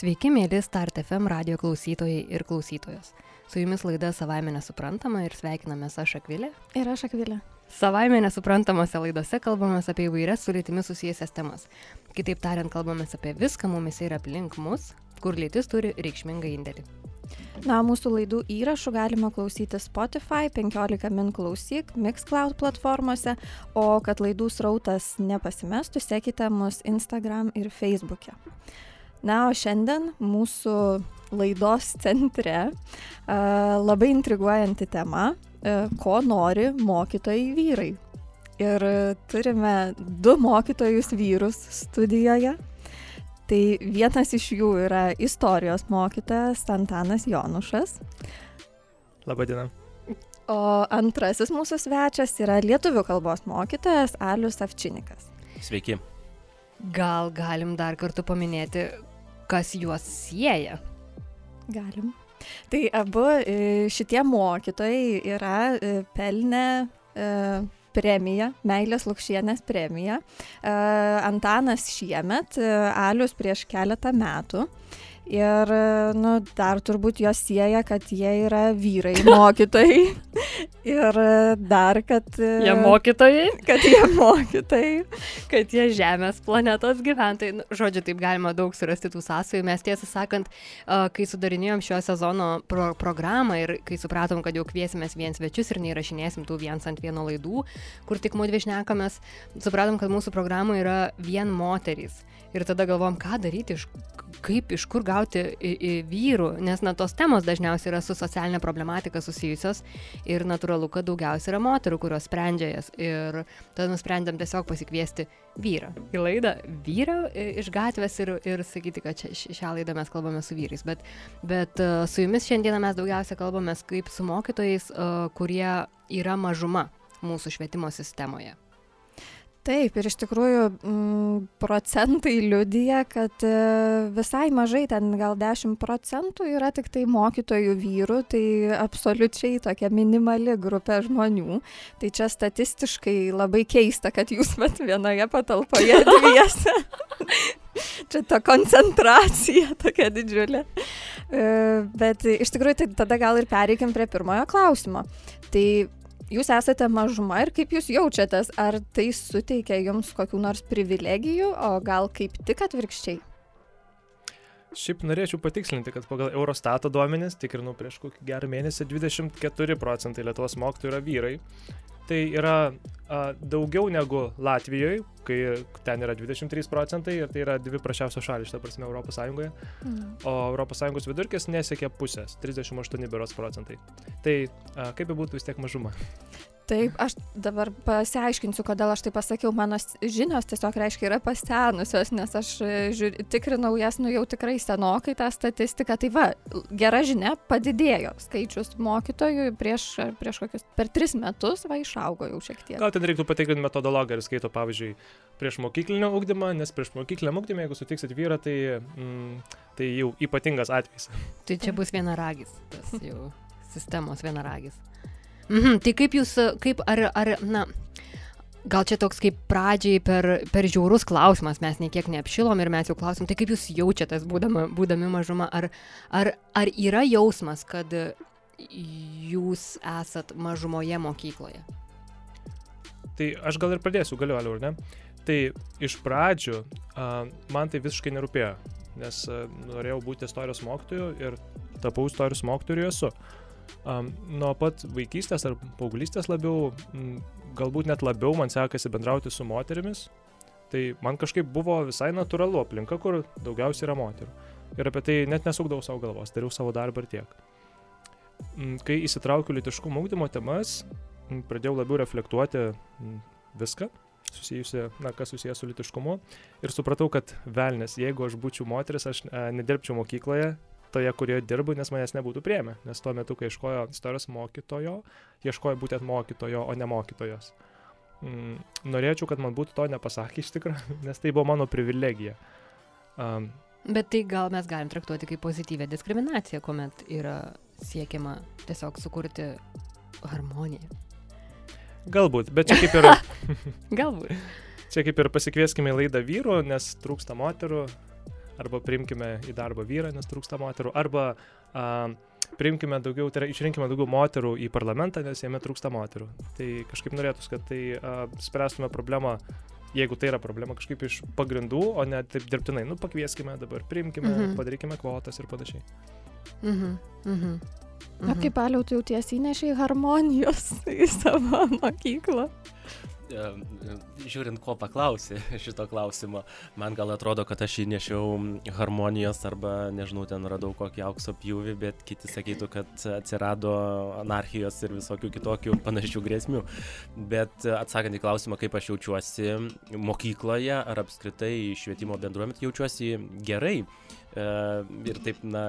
Sveiki, mėly Start FM radio klausytojai ir klausytojos. Su jumis laida Savaime nesuprantama ir sveikinamės aš Akvilė. Ir aš Akvilė. Savaime nesuprantamose laidose kalbame apie įvairias su lytimi susijęsias temas. Kitaip tariant, kalbame apie viską mumis ir aplink mus, kur lytis turi reikšmingą indėlį. Na, mūsų laidų įrašų galima klausyti Spotify, 15 min klausyk, Mixcloud platformose, o kad laidų srautas nepasimestų, sekite mus Instagram ir Facebook'e. Na, o šiandien mūsų laidos centre labai intriguojanti tema, ko nori mokytojai vyrai. Ir turime du mokytojus vyrus studijoje. Tai vienas iš jų yra istorijos mokytojas Antanas Jonušas. Labadiena. O antrasis mūsų svečias yra lietuvių kalbos mokytojas Alius Avčinikas. Sveiki. Gal galim dar kartą paminėti, kas juos sieja? Galim. Tai abu šitie mokytojai yra pelnę premiją, Meilės Lukšienės premiją. Antanas šiemet, Alius prieš keletą metų. Ir, nu, dar turbūt jos sieja, kad jie yra vyrai mokytojai. Ir dar, kad... Jie mokytojai. Kad jie mokytojai. Kad jie Žemės planetos gyventojai. Nu, žodžiu, taip galima daug surasti tų sąsajų. Mes tiesą sakant, kai sudarinėjom šio sezono pro programą ir kai supratom, kad jau kviesimės vien svečius ir neįrašinėsim tų viens ant vieno laidų, kur tik mūdvi šnekamės, supratom, kad mūsų programoje yra vien moterys. Ir tada galvom, ką daryti, iš, kaip, iš kur gauti į, į vyrų, nes na tos temos dažniausiai yra su socialinė problematika susijusios ir natūralu, kad daugiausiai yra moterų, kurios sprendžia jas. Ir tada nusprendėm tiesiog pasikviesti vyrą į laidą, vyrą iš gatvės ir, ir sakyti, kad čia, šią laidą mes kalbame su vyrais. Bet, bet uh, su jumis šiandieną mes daugiausia kalbame kaip su mokytojais, uh, kurie yra mažuma mūsų švietimo sistemoje. Taip, ir iš tikrųjų m, procentai liudija, kad e, visai mažai, ten gal 10 procentų yra tik tai mokytojų vyrų, tai absoliučiai tokia minimali grupė žmonių. Tai čia statistiškai labai keista, kad jūs met vienoje patalpoje dviese. čia ta koncentracija tokia didžiulė. E, bet iš tikrųjų, tai tada gal ir pereikim prie pirmojo klausimo. Tai jūs esate mažuma ir kaip jūs jaučiatės, ar tai suteikia jums kokių nors privilegijų, o gal kaip tik atvirkščiai? Šiaip norėčiau patikslinti, kad pagal Eurostato duomenis, tikrinau prieš kokį gerą mėnesį, 24 procentai Lietuvos mokytojų yra vyrai. Tai yra a, daugiau negu Latvijoje, kai ten yra 23 procentai ir tai yra dvi prašiausios šalis, šitą prasme, Europos Sąjungoje. Mm. O Sąjungos vidurkis nesiekia pusės, 38 beros procentai. Tai a, kaip be būtų vis tiek mažuma. Taip, aš dabar pasiaiškinsiu, kodėl aš tai pasakiau. Mano žinios tiesiog reiškia yra pasenusios, nes aš žiūri, tikrinau jas, nu jau tikrai senokai tą statistiką. Tai va, gera žinia, padidėjo skaičius mokytojų prieš, prieš kokius per tris metus, va, išaugo jau šiek tiek. Gal ten reiktų patikrinti metodologiją ir skaito, pavyzdžiui, prieš mokyklinio ugdymą, nes prieš mokykliniam ugdymą, jeigu sutiksit vyrą, tai, mm, tai jau ypatingas atvejis. Tai čia bus vienaragis, tas jau sistemos vienaragis. Mhm, tai kaip jūs, kaip ar, ar, na, gal čia toks kaip pradžiai per, per žiaurus klausimas, mes niekiek neapšilom ir mes jau klausim, tai kaip jūs jaučiatės būdama, būdami mažuma, ar, ar, ar yra jausmas, kad jūs esat mažumoje mokykloje? Tai aš gal ir pradėsiu, galiu, Aliu, ar ne? Tai iš pradžių uh, man tai visiškai nerūpėjo, nes uh, norėjau būti istorijos mokytoju ir tapau istorijos mokytoju ir esu. Um, nuo pat vaikystės ar paauglystės labiau, galbūt net labiau man sekasi bendrauti su moterimis. Tai man kažkaip buvo visai natūralu aplinka, kur daugiausiai yra moterų. Ir apie tai net nesukdavau savo galvos, dariau savo darbą ir tiek. Kai įsitraukiu litiškumo ūkdymo temas, pradėjau labiau reflektuoti viską, susijusi, na, kas susijęs su litiškumu. Ir supratau, kad velnės, jeigu aš būčiau moteris, aš a, nedirbčiau mokykloje toje, kurioje dirbu, nes manęs nebūtų priemę. Nes tuo metu, kai ieškojo istorijos mokytojo, ieškojo būtent mokytojo, o ne mokytojos. Mm, norėčiau, kad man būtų to nepasakė iš tikrųjų, nes tai buvo mano privilegija. Um, Bet tai gal mes galim traktuoti kaip pozityvę diskriminaciją, kuomet yra siekiama tiesiog sukurti harmoniją. Galbūt, bet čia kaip ir... Galbūt. Čia kaip ir pasikvieskime į laidą vyrų, nes trūksta moterų, arba priimkime į darbą vyrą, nes trūksta moterų, arba a, priimkime daugiau, tai yra išrinkime daugiau moterų į parlamentą, nes jame trūksta moterų. Tai kažkaip norėtųs, kad tai a, spręstume problemą, jeigu tai yra problema kažkaip iš pagrindų, o ne taip dirbtinai, nu pakvieskime dabar, priimkime, mhm. padarykime kvotas ir panašiai. Mhm. Mhm. O kaip paliau, tu jau tiesiai nešiai harmonijos į savo mokyklą? Žiūrint, ko paklausė šito klausimo, man gal atrodo, kad aš įnešiau harmonijos arba, nežinau, ten radau kokį aukso pjūvį, bet kiti sakytų, kad atsirado anarchijos ir visokių kitokių panašių grėsmių. Bet atsakant į klausimą, kaip aš jaučiuosi mokykloje ar apskritai švietimo bendruomet, jaučiuosi gerai. E, ir taip, na,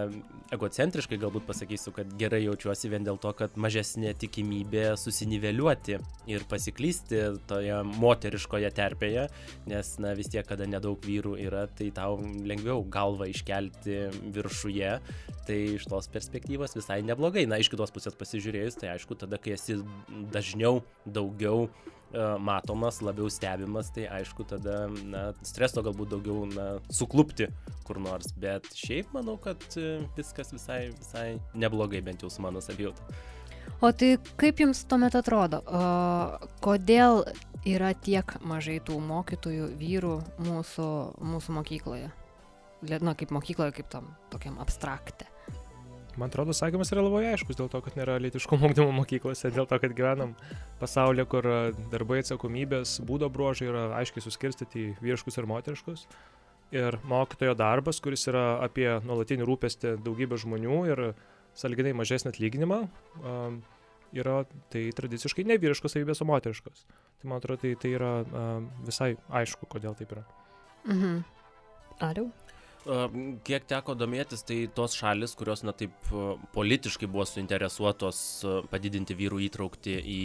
egocentriškai galbūt pasakysiu, kad gerai jaučiuosi vien dėl to, kad mažesnė tikimybė susiniveliuoti ir pasiklysti toje moteriškoje terpėje, nes, na, vis tiek, kada nedaug vyrų yra, tai tau lengviau galvą iškelti viršuje, tai iš tos perspektyvos visai neblogai. Na, iš kitos pusės pasižiūrėjus, tai aišku, tada, kai esi dažniau, daugiau E, matomas, labiau stebimas, tai aišku, tada na, streso galbūt daugiau na, suklupti kur nors, bet šiaip manau, kad e, viskas visai, visai neblogai, bent jau su mano savijauta. O tai kaip jums tuomet atrodo, o, kodėl yra tiek mažai tų mokytojų vyrų mūsų, mūsų mokykloje? Na, kaip mokykloje, kaip tam tokiam abstrakte. Man atrodo, sakymas yra labai aiškus dėl to, kad nėra lytiškumo ugdymo mokyklose, dėl to, kad gyvenam pasaulyje, kur darbai atsakomybės, būdo bruožai yra aiškiai suskirstyti į vyriškus ir moteriškus. Ir mokytojo darbas, kuris yra apie nuolatinį rūpestį daugybę žmonių ir salginai mažesnį atlyginimą, yra tai tradiciškai ne vyriškos savybės, o moteriškos. Tai man atrodo, tai, tai yra visai aišku, kodėl taip yra. Mhm. Ariau? Kiek teko domėtis, tai tos šalis, kurios, na taip, politiškai buvo suinteresuotos padidinti vyrų įtraukti į,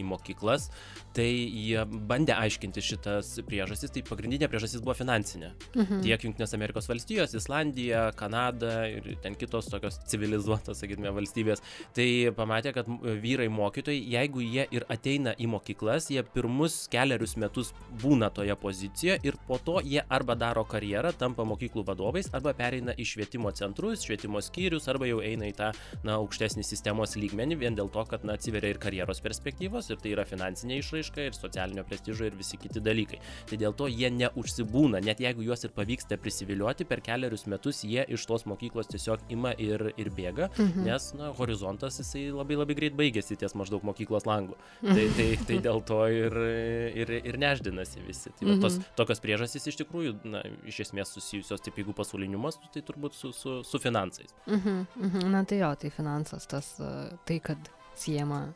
į mokyklas, tai jie bandė aiškinti šitas priežastis, tai pagrindinė priežastis buvo finansinė. Mhm. Tiek Junktinės Amerikos valstijos, Islandija, Kanada ir ten kitos tokios civilizuotos, sakytume, valstybės, tai pamatė, kad vyrai mokytojai, jeigu jie ir ateina į mokyklas, jie pirmus keliarius metus būna toje pozicijoje ir po to jie arba daro karjerą, tampa tampa mokyklų vadovais arba pereina į švietimo centrus, švietimo skyrius arba jau eina į tą na, aukštesnį sistemos lygmenį vien dėl to, kad na, atsiveria ir karjeros perspektyvos ir tai yra finansinė išraiška ir socialinio prestižo ir visi kiti dalykai. Tai dėl to jie neužsibūna, net jeigu juos ir pavyksta prisivilioti, per keliarius metus jie iš tos mokyklos tiesiog ima ir, ir bėga, mhm. nes na, horizontas jisai labai labai greit baigėsi ties maždaug mokyklos langu. Tai, tai, tai dėl to ir, ir, ir neždinasi visi. Tai va, tos, mhm. tokios priežastys iš tikrųjų na, iš esmės susiję susijusios, taip jeigu pasauliniu mastu, tai turbūt su, su, su finansais. Mhm, mhm, na tai jo, tai finansas, tas, tai kad siema,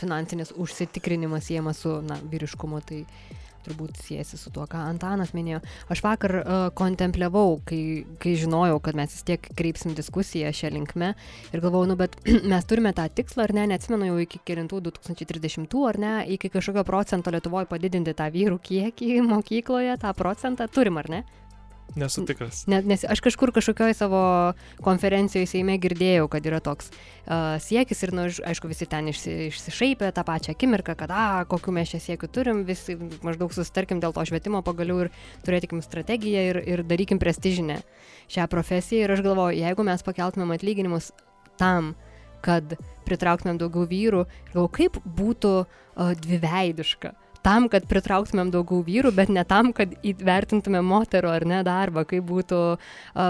finansinis užsitikrinimas siema su, na, vyriškumu, tai turbūt siejasi su tuo, ką Antanas minėjo. Aš vakar uh, kontempliavau, kai, kai žinojau, kad mes vis tiek kreipsim diskusiją šią linkmę ir galvojau, nu, bet mes turime tą tikslą, ar ne, neatsimenu jau iki kilintų 2030, ar ne, iki kažkokio procento Lietuvoje padidinti tą vyrų kiekį mokykloje, tą procentą turim, ar ne? Nesu tikras. Net, nes aš kažkur kažkokioj savo konferencijoje Seime girdėjau, kad yra toks uh, siekis ir, nu, aišku, visi ten išsi, išsišaipė tą pačią akimirką, kad, a, kokiu mes čia siekiu turim, visi maždaug sustarkim dėl to švietimo pagaliau ir turėtikim strategiją ir, ir darykim prestižinę šią profesiją. Ir aš galvoju, jeigu mes pakeltumėm atlyginimus tam, kad pritrauktumėm daugiau vyrų, galvoju, kaip būtų uh, dviveidiška tam, kad pritrauktumėm daugiau vyrų, bet ne tam, kad įvertintumėm moterų ar ne darbą, kaip būtų,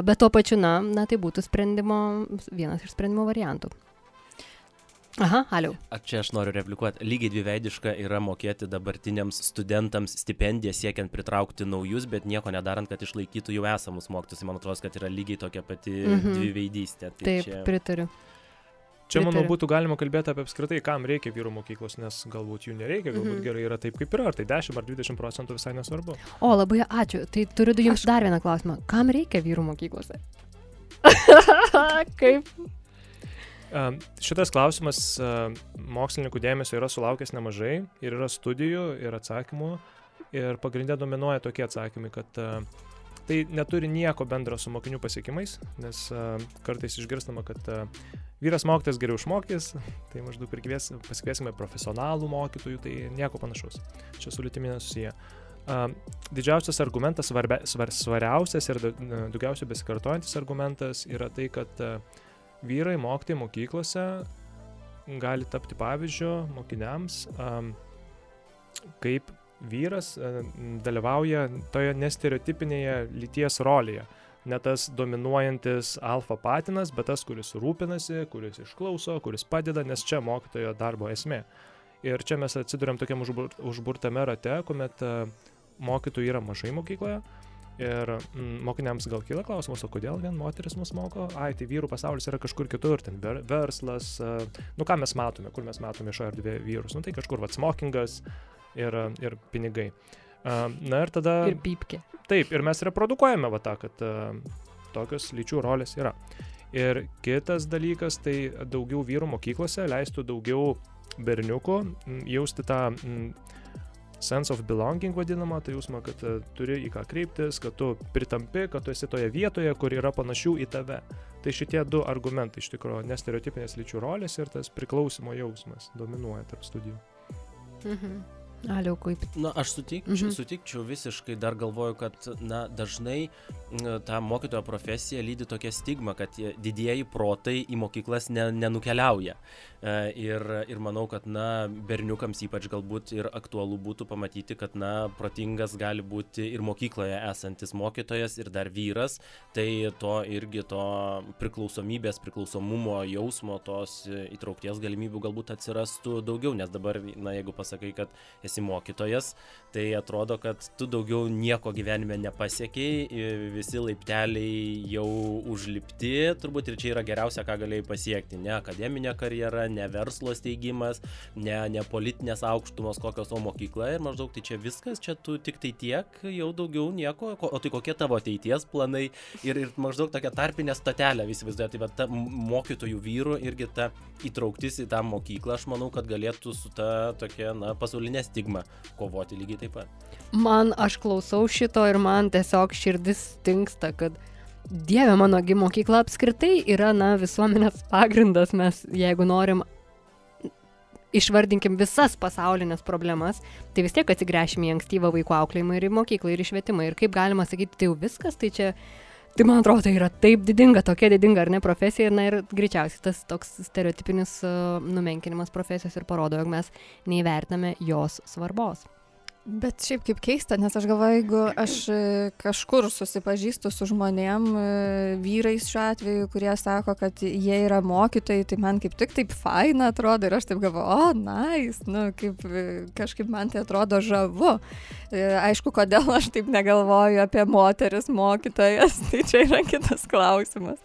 bet tuo pačiu, na, na tai būtų sprendimo, vienas iš sprendimo variantų. Aha, aliau. Čia aš noriu replikuoti. Lygiai dviveidiška yra mokėti dabartiniams studentams stipendiją siekiant pritraukti naujus, bet nieko nedarant, kad išlaikytų jau esamus mokytus. Man atrodo, kad yra lygiai tokia pati mm -hmm. dviveidystė. Tai Taip, čia... pritariu. Čia, manau, būtų galima kalbėti apie apskritai, kam reikia vyrų mokyklos, nes galbūt jų nereikia, galbūt mm -hmm. gerai yra taip, kaip yra, ar tai 10 ar 20 procentų visai nesvarbu. O, labai ačiū. Tai turiu jums Aš... dar vieną klausimą. Kam reikia vyrų mokyklose? kaip? Uh, šitas klausimas uh, mokslininkų dėmesio yra sulaukęs nemažai ir yra studijų ir atsakymų ir pagrindė dominuoja tokie atsakymai, kad uh, tai neturi nieko bendro su mokinių pasiekimais, nes uh, kartais išgirstama, kad uh, vyras mokytas geriau išmokys, tai maždaug ir kvies, pasikviesime profesionalų mokytojų, tai nieko panašaus. Čia su lytimi nesusiję. a, didžiausias argumentas, svarbia, svar, svariausias ir daugiausiai besikartojantis argumentas yra tai, kad vyrai mokytojai mokyklose gali tapti pavyzdžiu mokiniams, kaip vyras a, dalyvauja toje nestereotipinėje lyties rolėje. Ne tas dominuojantis alfa patinas, bet tas, kuris rūpinasi, kuris išklauso, kuris padeda, nes čia mokytojo darbo esmė. Ir čia mes atsiduriam tokiam užbur, užburtame rate, kuomet a, mokytojų yra mažai mokykloje. Ir mokiniams gal kyla klausimas, o kodėl vien moteris mus moko? Ai, tai vyrų pasaulis yra kažkur kitur, ten ver, verslas, a, nu ką mes matome, kur mes matome viešoje erdvėje vyrus, nu tai kažkur va smokingas ir, ir pinigai. Na ir tada... Ir pypkė. Taip, ir mes reprodukuojame va tą, kad tokios lyčių rolės yra. Ir kitas dalykas, tai daugiau vyrų mokyklose leistų daugiau berniukų jausti tą sense of belonging vadinamą, tai jausmą, kad turi į ką kreiptis, kad tu pritampi, kad tu esi toje vietoje, kur yra panašių į tave. Tai šitie du argumentai iš tikrųjų, nestereotipinės lyčių rolės ir tas priklausimo jausmas dominuoja tarp studijų. Mhm. Aliau, kaip. Na, aš sutikčiau, Mhm. sutikčiau visiškai, dar galvoju, kad, na, dažnai tą mokytojo profesiją lydi tokia stigma, kad tie didieji protai į mokyklas ne, nenukeliauja. E, ir, ir manau, kad, na, berniukams ypač galbūt ir aktualu būtų pamatyti, kad, na, protingas gali būti ir mokykloje esantis mokytojas, ir dar vyras. Tai to irgi to priklausomybės, priklausomumo jausmo, tos įtraukties galimybių galbūt atsirastų daugiau, nes dabar, na, jeigu pasakai, kad esi mokytojas, tai atrodo, kad tu daugiau nieko gyvenime nepasiekiai, visi laipteliai jau užlipti, turbūt ir čia yra geriausia, ką galėjai pasiekti. Ne akademinė karjera, ne verslo steigimas, ne, ne politinės aukštumos kokios, o mokykla ir maždaug tai čia viskas, čia tu tik tai tiek, jau daugiau nieko, Ko- o tai kokie tavo ateities planai ir, ir maždaug tokia tarpinė stotelė visi vaizduoja, tai va ta mokytojų vyrų irgi ta įtrauktis į tą mokyklą, aš manau, kad galėtų su ta tokia, na, pasaulinė stigma kovoti lygiai taip pat. Man aš klausau šito ir man tiesiog širdis tinksta, kad Dieve mano, gi mokykla apskritai yra, na, visuomenės pagrindas, mes jeigu norim išvardinkim visas pasaulinės problemas, tai vis tiek atsigręšim į ankstyvą vaikų auklėjimą ir į mokyklą ir į švietimą. Ir kaip galima sakyti, tai jau viskas, tai čia, tai man atrodo, tai yra taip didinga, tokia didinga ar ne profesija, na ir greičiausiai tas toks stereotipinis uh, numenkinimas profesijos ir parodo, jog mes neįvertiname jos svarbos. Bet šiaip kaip keista, nes aš galvoju, jeigu aš e, kažkur susipažįstu su žmonėm, e, vyrais šiuo atveju, kurie sako, kad jie yra mokytojai, tai man kaip tik taip faina atrodo ir aš taip galvoju, o, nice, nu, kaip e, kažkaip man tai atrodo žavu. Aišku, kodėl aš taip negalvoju apie moteris mokytojas, tai čia yra kitas klausimas.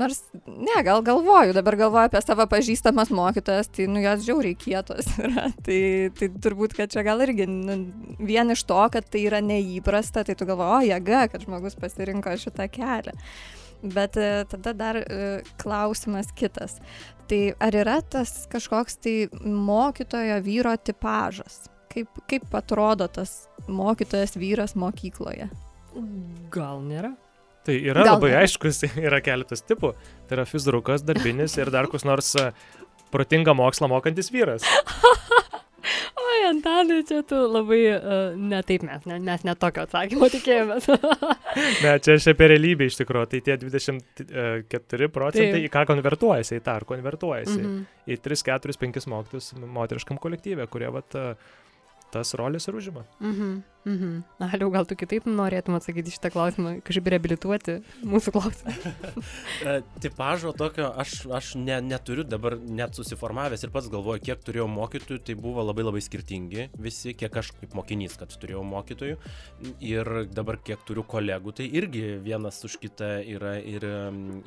Nors, ne, gal galvoju, dabar galvoju apie savo pažįstamas mokytojas, tai nu jos žiauriai kietos yra. Tai, tai turbūt, kad čia gal irgi nu, vien iš to, kad tai yra neįprasta, tai tu galvoji, o jėga, kad žmogus pasirinko šitą kelią. Bet e, tada dar e, klausimas kitas. Tai ar yra tas kažkoks tai mokytojo vyro tipažas? Kaip, kaip atrodo tas mokytojas vyras mokykloje? Gal nėra? Tai yra Gal labai aiškus, yra keletas tipų. Tai yra fizirukas, darbinis ir dar kus nors a, protingą mokslą mokantis vyras. Oi, Antanai, čia tu labai, uh, ne taip mes, ne, mes netokio atsakymo tikėjomės. Ne, čia aš apie realybę iš tikrųjų. Tai tie 24 procentai Taip. į ką konvertuojasi, į tą ar konvertuojasi. Mhm. Į 3, 4, 5 mokytus moteriškam kolektyvė, kurie vat, a, tas rolės ir užima. Mhm. Mhm. Aliau, gal tu kitaip norėtum atsakyti šitą klausimą, kažkaip reabilituoti mūsų klausimą. E, tipažo tokio aš, aš ne, neturiu dabar net susiformavęs ir pats galvoju, kiek turėjau mokytojų, tai buvo labai labai skirtingi visi, kiek aš kaip mokinys, kad turėjau mokytojų. Ir dabar kiek turiu kolegų, tai irgi vienas už kitą yra ir,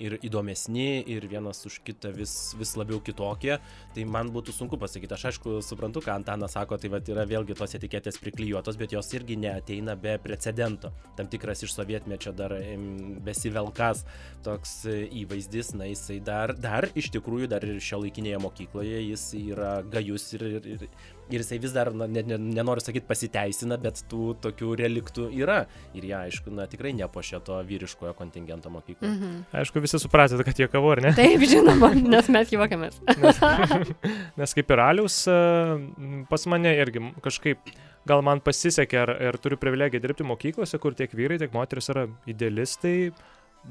ir įdomesni, ir vienas už kitą vis, vis labiau kitokie. Tai man būtų sunku pasakyti. Aš aišku suprantu, ką Antanas sako, tai vat yra vėlgi tos etiketės priklijuotos, bet jos irgi neateina be precedento. Tam tikras iš sovietmečio dar besivelkas toks e, įvaizdis, na jisai dar, dar iš tikrųjų, dar ir šio laikinėje mokykloje jis yra gajus ir, ir, ir, ir jisai vis dar, na, ne, ne, nenoriu sakyti pasiteisina, bet tų tokių reliktų yra. Ir jie, aišku, na tikrai nepošia to vyriškojo kontingento mokykloje. Mhm. Aišku, visi supratote, kad jie kavo, ar ne? Taip, žinoma, nes mes juokiamės. Nes, nes kaip ir alius, m, pas mane irgi kažkaip gal man pasisekė ar, ir turiu privilegiją dirbti mokyklose, kur tiek vyrai, tiek moteris yra idealistai,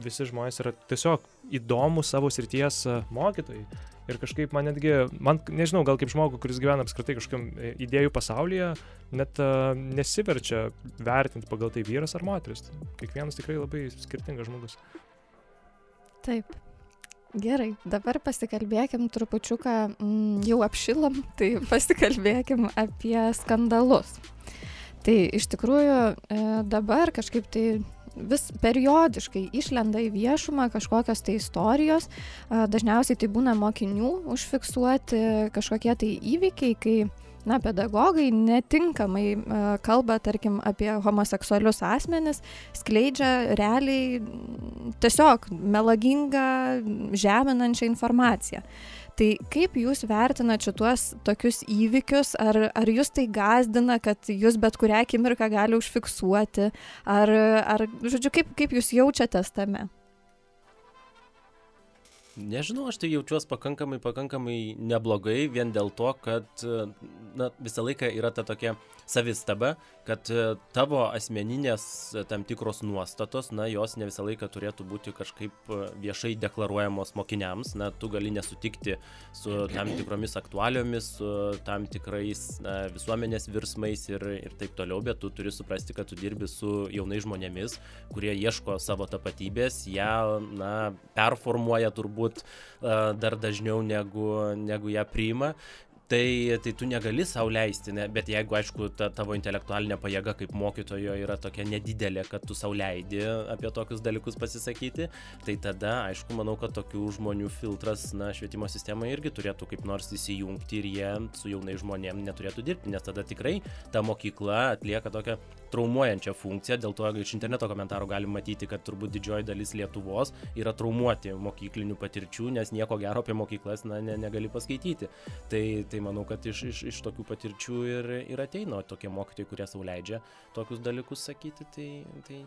visi žmonės yra tiesiog įdomų savo srities e, mokytojai. Ir kažkaip man netgi, man nežinau, gal kaip žmogų, kuris gyvena apskritai kažkokiam e, idėjų pasaulyje, net uh, nesiverčia vertinti pagal tai vyras ar moteris. Kiekvienas tikrai labai skirtingas žmogus. Taip. Gerai, dabar pasikalbėkim trupučiuką, mm, jau apšilam, tai pasikalbėkim apie skandalus. Tai iš tikrųjų e, dabar kažkaip tai vis periodiškai išlenda į viešumą kažkokios tai istorijos, dažniausiai tai būna mokinių užfiksuoti kažkokie tai įvykiai, kai na, pedagogai netinkamai kalba, tarkim, apie homoseksualius asmenis, skleidžia realiai tiesiog melagingą, žeminančią informaciją. Tai kaip jūs vertinat šituos tokius įvykius, ar, ar jūs tai gazdina, kad jūs bet kurią akimirką gali užfiksuoti, ar, ar žodžiu, kaip, kaip jūs jaučiatės tame? Nežinau, aš tai jaučiuosi pakankamai, pakankamai neblogai vien dėl to, kad na, visą laiką yra ta tokia savistaba, kad e, tavo asmeninės e, tam tikros nuostatos, na, jos ne visą laiką turėtų būti kažkaip e, viešai deklaruojamos mokiniams, na, tu gali nesutikti su tam tikromis aktualiomis, su tam tikrais na, visuomenės virsmais ir, ir taip toliau, bet tu turi suprasti, kad tu dirbi su jaunais žmonėmis, kurie ieško savo tapatybės, ją, na, performuoja turbūt dar dažniau negu, negu ją priima tai tai tu negali sau leisti ne bet jeigu aišku ta tavo intelektualinė pajėga kaip mokytojo yra tokia nedidelė kad tu sau leidi apie tokius dalykus pasisakyti tai tada aišku manau kad tokių žmonių filtras na švietimo sistemoj irgi turėtų kaip nors įsijungti ir jie su jaunais žmonėm neturėtų dirbti nes tada tikrai ta mokykla atlieka tokią traumuojančią funkciją dėl to iš interneto komentarų galim matyti kad turbūt didžioji dalis lietuvos yra traumuoti mokyklinių patirčių nes nieko gero apie mokyklas na ne negali paskaityti. Tai tai manau kad iš iš iš tokių patirčių ir ir ateina tokie mokytojai kurie sau leidžia tokius dalykus sakyti. Tai tai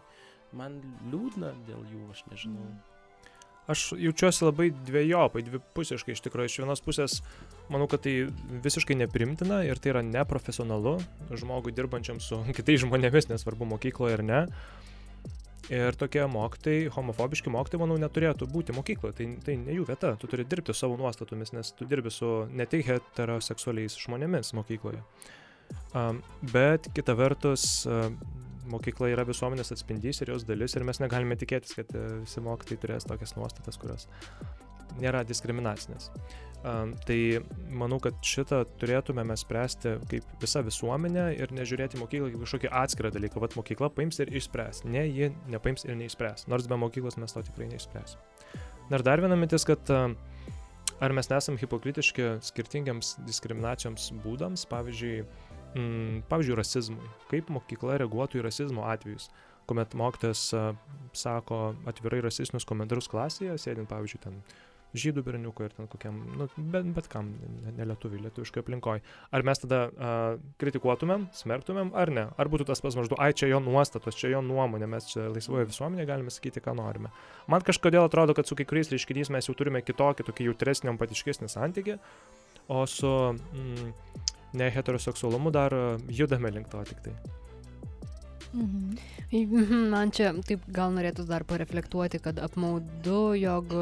man liūdna dėl jų aš nežinau aš jaučiuosi labai dvejopai, dvipusiškai iš tikrųjų. Iš vienos pusės manau, kad tai visiškai neprimtina ir tai yra neprofesionalu žmogui dirbančiam su kitais žmonėmis, nesvarbu mokykloje ar ne. Ir tokie mokytojai, homofobiški mokytojai, manau, neturėtų būti mokykloje. Tai, tai ne jų vieta. Tu turi dirbti savo nuostatomis, nes tu dirbi su ne tik heteroseksualiais žmonėmis mokykloje. Um, bet kita vertus, uh, mokykla yra visuomenės atspindys ir jos dalis ir mes negalime tikėtis, kad uh, visi mokytojai turės tokias nuostatas, kurios nėra diskriminacinės. Tai manau, kad šitą turėtume mes spręsti kaip visa visuomenė ir nežiūrėti mokyklą kaip kažkokį atskirą dalyką. Vat mokykla paims ir išspręs. Ne, ji nepaims ir neišspręs. Nors be mokyklos mes to tikrai neišspręsim. Ir dar viena mintis, kad ar mes nesam hipokritiški skirtingiams diskriminacijoms būdams, pavyzdžiui, mm, pavyzdžiui, rasizmui. Kaip mokykla reaguotų į rasizmo atvejus kuomet mokytojas uh, sako atvirai rasistinius komentarus klasėje, sėdint, pavyzdžiui, ten žydų berniukui ir ten kokiam, nu, bet, bet kam, nelietuviai, ne lietuviškai aplinkoje. Ar mes tada uh, kritikuotumėm, smerktumėm, ar ne? Ar būtų tas pats maždaug, ai čia jo nuostatos, čia jo nuomonė, mes čia laisvoje visuomenėje galime sakyti, ką norime. Man kažkodėl atrodo, kad su kai kuriais reiškiniais mes jau turime kitokį, tokį jautresnį, empatiškesnį santykį, o su mm, neheteroseksualumu dar judame link to tik tai. Mhm. mhm. Man čia taip gal norėtų dar pareflektuoti, kad apmaudu, jog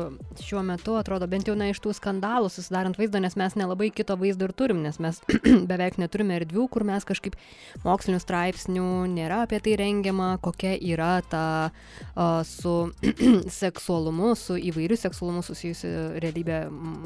šiuo metu atrodo bent jau na iš tų skandalų susidarant vaizdą, nes mes nelabai kito vaizdo ir turim, nes mes beveik neturime erdvių, kur mes kažkaip mokslinių straipsnių nėra apie tai rengiama, kokia yra ta uh, su seksualumu, su įvairiu seksualumu susijusi realybė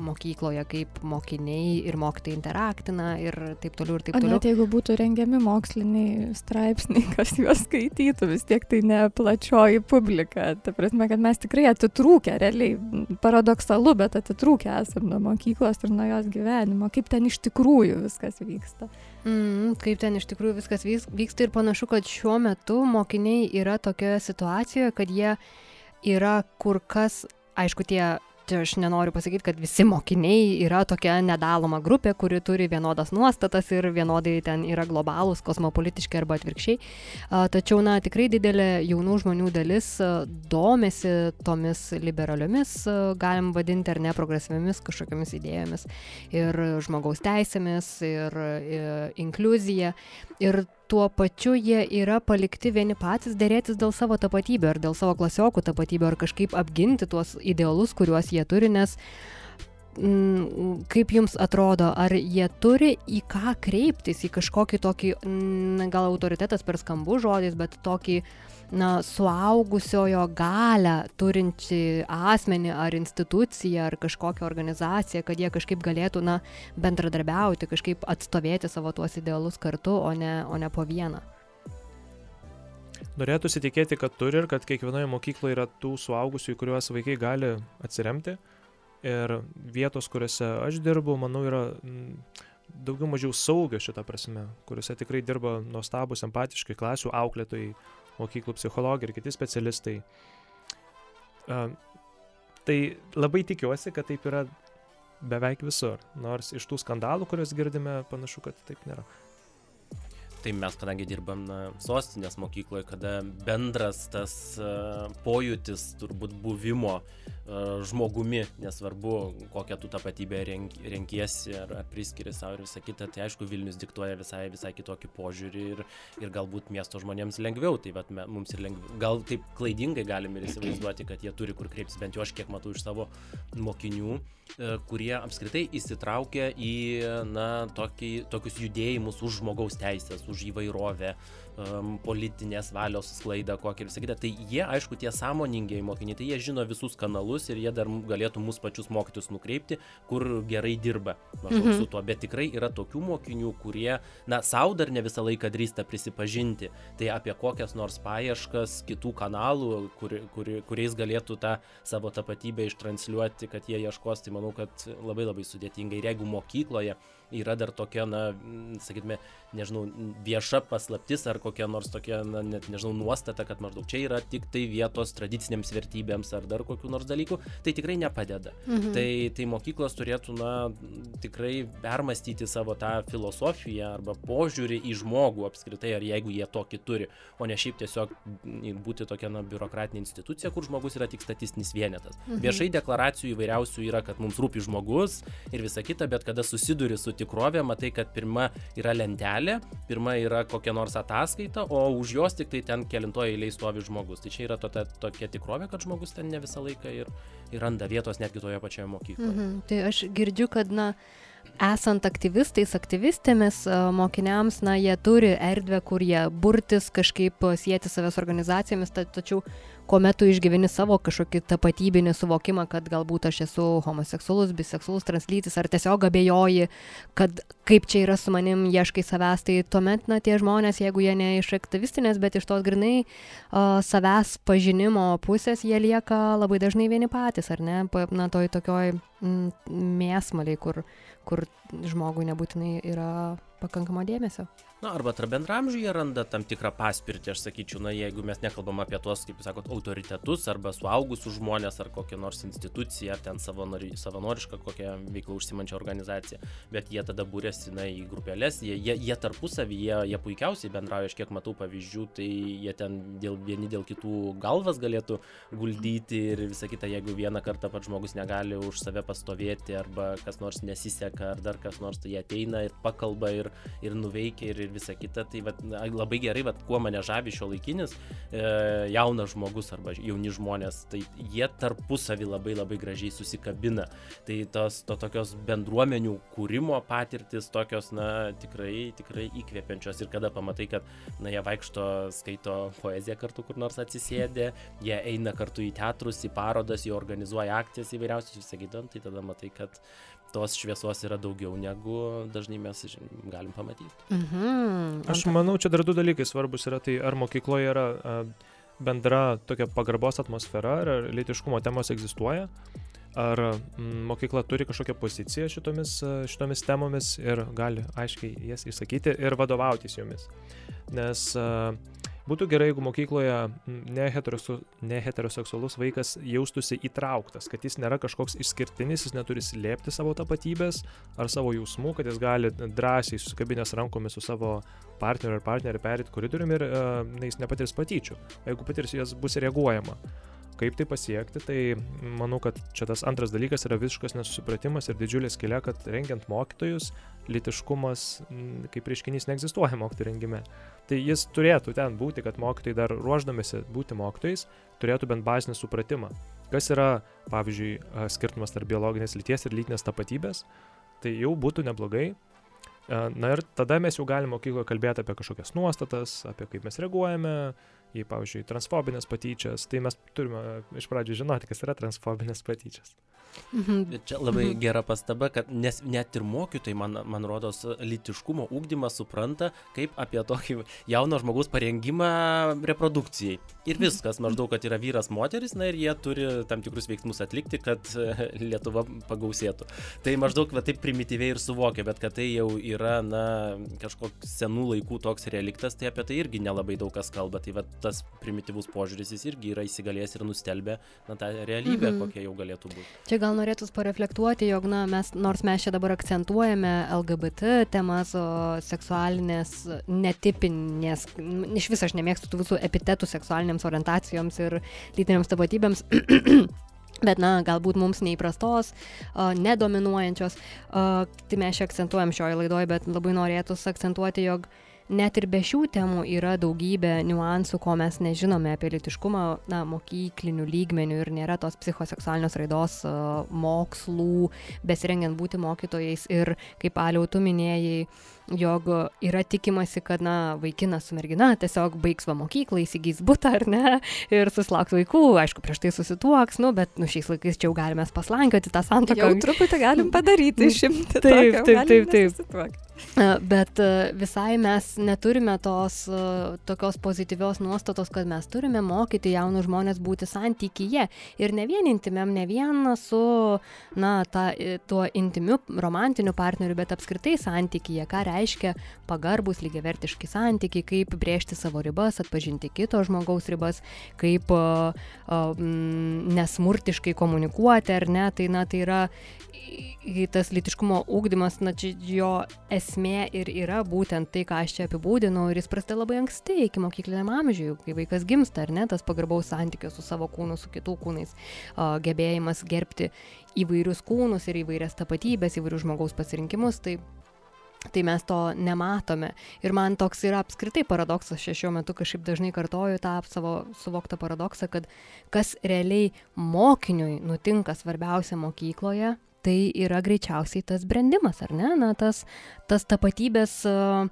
mokykloje, kaip mokiniai ir mokytojai interaktina ir taip toliau ir taip toliau. O net jeigu būtų rengiami moksliniai straipsniai, kas juos skaitytų, vis tiek tai ne plačioji publika. Ta prasme, kad mes tikrai atitrūkę, realiai paradoksalu, bet atitrūkę esame nuo mokyklos ir nuo jos gyvenimo, kaip ten iš tikrųjų viskas vyksta. Mm, kaip ten iš tikrųjų viskas vyksta ir panašu, kad šiuo metu mokiniai yra tokioje situacijoje, kad jie yra kur kas, aišku, tie čia aš nenoriu pasakyti, kad visi mokiniai yra tokia nedaloma grupė, kuri turi vienodas nuostatas ir vienodai ten yra globalūs, kosmopolitiški arba atvirkščiai. Tačiau, na, tikrai didelė jaunų žmonių dalis domisi tomis liberaliomis, galim vadinti ar ne progresyviamis kažkokiamis idėjomis ir žmogaus teisėmis ir, ir inkluzija. Ir tuo pačiu jie yra palikti vieni patys dėrėtis dėl savo tapatybių ar dėl savo klasiokų tapatybių ar kažkaip apginti tuos idealus, kuriuos jie turi, nes mm, kaip jums atrodo, ar jie turi į ką kreiptis, į kažkokį tokį, mm, gal autoritetas per skambu žodis, bet tokį na, suaugusiojo galę turinti asmenį ar instituciją ar kažkokią organizaciją, kad jie kažkaip galėtų na, bendradarbiauti, kažkaip atstovėti savo tuos idealus kartu, o ne, o ne po vieną. Norėtųsi tikėti, kad turi ir kad kiekvienoje mokykloje yra tų suaugusių, į kuriuos vaikai gali atsiremti. Ir vietos, kuriuose aš dirbu, manau, yra mm, daugiau mažiau saugios šitą prasme, kuriuose tikrai dirba nuostabus, empatiškai klasių auklėtojai, mokyklų psichologai ir kiti specialistai. Tai labai tikiuosi, kad taip yra beveik visur, nors iš tų skandalų, kuriuos girdime, panašu, kad taip nėra. Tai mes, kadangi dirbam na, sostinės mokykloje, kada bendras tas uh, pojūtis turbūt buvimo uh, žmogumi, nesvarbu, kokią tu tapatybę renk, renkiesi ar, ar priskiri savo ir visą kitą, tai aišku, Vilnius diktuoja visai, visai kitokį požiūrį ir, ir galbūt miesto žmonėms lengviau, tai vat, mums ir lengviau, gal taip klaidingai galim ir įsivaizduoti, kad jie turi kur kreiptis, bent jau aš kiek matau iš savo mokinių, uh, kurie apskritai įsitraukia į na, tokį, tokius judėjimus už žmogaus teisės už įvairovę, um, politinės valios sklaidą kokią ir visą kitą. Tai jie, aišku, tie sąmoningiai mokiniai, tai jie žino visus kanalus ir jie dar galėtų mus pačius mokytus nukreipti, kur gerai dirba maždaug mhm. su tuo. Bet tikrai yra tokių mokinių, kurie, na, savo dar ne visą laiką drįsta prisipažinti. Tai apie kokias nors paieškas kitų kanalų, kur, kur, kuriais galėtų tą savo tapatybę ištransliuoti, kad jie ieškos, tai manau, kad labai labai sudėtinga. Ir jeigu mokykloje yra dar tokia, na, sakytume, nežinau, vieša paslaptis ar kokia nors tokia, na, net nežinau, nuostata, kad maždaug čia yra tik tai vietos tradicinėms vertybėms ar dar kokių nors dalykų, tai tikrai nepadeda. Mhm. Tai, tai mokyklos turėtų, na, tikrai permastyti savo tą filosofiją arba požiūrį į žmogų apskritai, ar jeigu jie tokį turi, o ne šiaip tiesiog būti tokia, na, biurokratinė institucija, kur žmogus yra tik statistinis vienetas. Mhm. Viešai deklaracijų įvairiausių yra, kad mums rūpi žmogus ir visa kita, bet kada susiduri su tikrovė, matai, kad pirma yra lentelė, pirma yra kokia nors ataskaita, o už jos tik tai ten kelintoje eilėje stovi žmogus. Tai čia yra to, ta, tokia tikrovė, kad žmogus ten ne visą laiką ir, ir randa vietos netgi toje pačioje mokykloje. Mhm. Tai aš girdžiu, kad, na, esant aktyvistais, aktyvistėmis, mokiniams, na, jie turi erdvę, kur jie burtis, kažkaip sieti savęs organizacijomis, tačiau kuomet tu išgyveni savo kažkokį tapatybinį suvokimą, kad galbūt aš esu homoseksualus, biseksualus, translytis, ar tiesiog abejoji, kad kaip čia yra su manim, ieškai savęs, tai tuomet, na, tie žmonės, jeigu jie ne iš aktyvistinės, bet iš tos grinai uh, savęs pažinimo pusės, jie lieka labai dažnai vieni patys, ar ne, na, toj tokioj mėsmaliai, kur, kur žmogui nebūtinai yra pakankamo dėmesio. Na arba tarp bendraamžių jie randa tam tikrą paspirtį aš sakyčiau na jeigu mes nekalbam apie tuos kaip jūs sakot autoritetus arba suaugusius žmones ar kokią nors instituciją ar ten savanori savanorišką kokią veiklą užsiimančią organizaciją bet jie tada buriasi na į grupeles jie jie jie tarpusavy jie jie puikiausiai bendrauja aš kiek matau pavyzdžių tai jie ten dėl vieni dėl kitų galvas galėtų guldyti ir visa kita jeigu vieną kartą pats žmogus negali už save pastovėti arba kas nors nesiseka ar dar kas nors tai ateina ir pakalba ir ir nuveikia ir ir visa kita. Tai vat, labai gerai, vat, kuo mane žavi šio laikinis e, jaunas žmogus arba jauni žmonės, tai jie tarpusavį labai labai gražiai susikabina. Tai tos to tokios bendruomenių kūrimo patirtis tokios, na, tikrai, tikrai įkvepiančios. Ir kada pamatai, kad, na, jie vaikšto, skaito poeziją kartu kur nors atsisėdė, jie eina kartu į teatrus, į parodas, jie organizuoja akcijas įvairiausius, visą kitą, tai tada matai, kad tos šviesos yra daugiau negu dažnai mes galim pamatyti. Mhm. Aš manau, čia dar du dalykai svarbus yra, tai ar mokykloje yra a, bendra tokia pagarbos atmosfera, ar litiškumo temos egzistuoja, ar mokykla turi kažkokią poziciją šitomis, šitomis temomis ir gali aiškiai jas išsakyti ir vadovautis jomis. Nes a, Būtų gerai, jeigu mokykloje neheteroseksualus vaikas jaustųsi įtrauktas, kad jis nėra kažkoks išskirtinis, jis neturi slėpti savo tapatybės ar savo jausmų, kad jis gali drąsiai susikabinės rankomis su savo partneriu ar partneriu perėti koridoriumi ir uh, jis nepatirs patyčių. Jeigu patirs, jas bus reaguojama. Kaip tai pasiekti, tai manau, kad čia tas antras dalykas yra visiškas nesusipratimas ir didžiulė skilė, kad rengiant mokytojus, litiškumas kaip reiškinys neegzistuoja mokytojų rengime. Tai jis turėtų ten būti, kad mokytojai dar ruoždamėsi būti mokytojais, turėtų bent bazinį supratimą, kas yra, pavyzdžiui, skirtumas tarp biologinės lyties ir lytinės tapatybės, tai jau būtų neblogai. Na ir tada mes jau galime mokykloje kalbėti apie kažkokias nuostatas, apie kaip mes reaguojame, į, pavyzdžiui, transfobinės patyčias, tai mes turime iš pradžių žinoti, kas yra transfobinės patyčias. Mhm. Čia labai mhm. gera pastaba, kad nes net ir mokytojai, man, man rodos, litiškumo ūkdymą supranta kaip apie tokį jauno žmogaus parengimą reprodukcijai. Ir viskas, maždaug, kad yra vyras, moteris, na ir jie turi tam tikrus veiksmus atlikti, kad Lietuva pagausėtų. Tai maždaug va, taip primityviai ir suvokia, bet kad tai jau yra, na, kažkoks senų laikų toks reliktas, tai apie tai irgi nelabai daug kas kalba. Tai va, tas primityvus požiūris jis irgi yra įsigalėjęs ir nustelbė, na, tą realybę, mhm. kokia jau galėtų būti. Čia gal norėtųs pareflektuoti, jog, na, mes, nors mes čia dabar akcentuojame LGBT temas, o seksualinės, netipinės, iš viso aš nemėgstu tų visų epitetų seksualinėms orientacijoms ir lytinėms tapatybėms. Bet, na, galbūt mums neįprastos, nedominuojančios, tai mes čia akcentuojam šioje laidoje, bet labai norėtųsi akcentuoti, jog uh, net ir be šių temų yra daugybė niuansų, ko mes nežinome apie litiškumą, na, mokyklinių lygmenių ir nėra tos psichoseksualinės raidos mokslų, besirengiant būti mokytojais. Ir, kaip Aliau, tu minėjai, jog yra tikimasi, kad, na, vaikinas su mergina tiesiog baigs va mokyklą, įsigys būtą ar ne ir susilauks vaikų, aišku, prieš tai susituoks, nu, bet, nu, šiais laikais čia jau galime paslankioti tą santoką. Jau truputį galim padaryti, išimti. Taip, taip, taip, taip. taip. Bet visai mes neturime tos tokios pozityvios nuostatos, kad mes turime mokyti jaunus žmonės būti santykyje. Ir ne vien intimiam, ne vien su, na, ta, tuo intimiu romantiniu partneriu, bet apskritai santykyje. Ką reiškia pagarbus, lygiavertiški santykiai, kaip brėžti savo ribas, atpažinti kito žmogaus ribas, kaip uh, uh, nesmurtiškai komunikuoti, ar ne. Tai, na, tai yra tas litiškumo ūkdymas, na, čia jo esmė ir yra būtent tai, ką aš čia apibūdinau, ir jis prasideda labai anksti, iki mokykliniam amžiui, kai vaikas gimsta, ar ne, tas pagarbaus santykio su savo kūnu, su kitų kūnais, uh, gebėjimas gerbti įvairius kūnus ir įvairias tapatybės, įvairius žmogaus pasirinkimus, tai tai mes to nematome. Ir man toks yra apskritai paradoksas, aš šiuo metu kažkaip dažnai kartoju tą savo suvoktą paradoksą, kad kas realiai mokiniui nutinka svarbiausia mokykloje, tai yra greičiausiai tas brendimas, ar ne? Na, tas, tas tapatybės uh,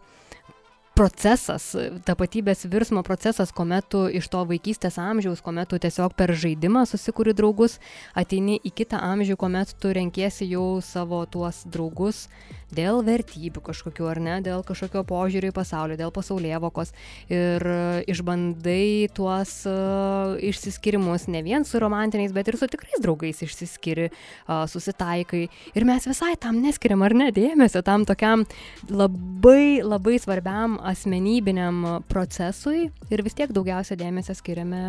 procesas, tapatybės virsmo procesas, kuomet tu iš to vaikystės amžiaus, kuomet tu tiesiog per žaidimą susikūri draugus, ateini į kitą amžių, kuomet tu renkiesi jau savo tuos draugus dėl vertybių kažkokių ar ne, dėl kažkokio požiūrio į pasaulį, dėl pasaulievokos ir išbandai tuos uh, išsiskirimus ne vien su romantiniais, bet ir su tikrais draugais išsiskiri, uh, susitaikai. Ir mes visai tam neskiriam ar ne dėmesio, tam tokiam labai labai svarbiam asmenybiniam procesui. Ir vis tiek daugiausia dėmesio skiriame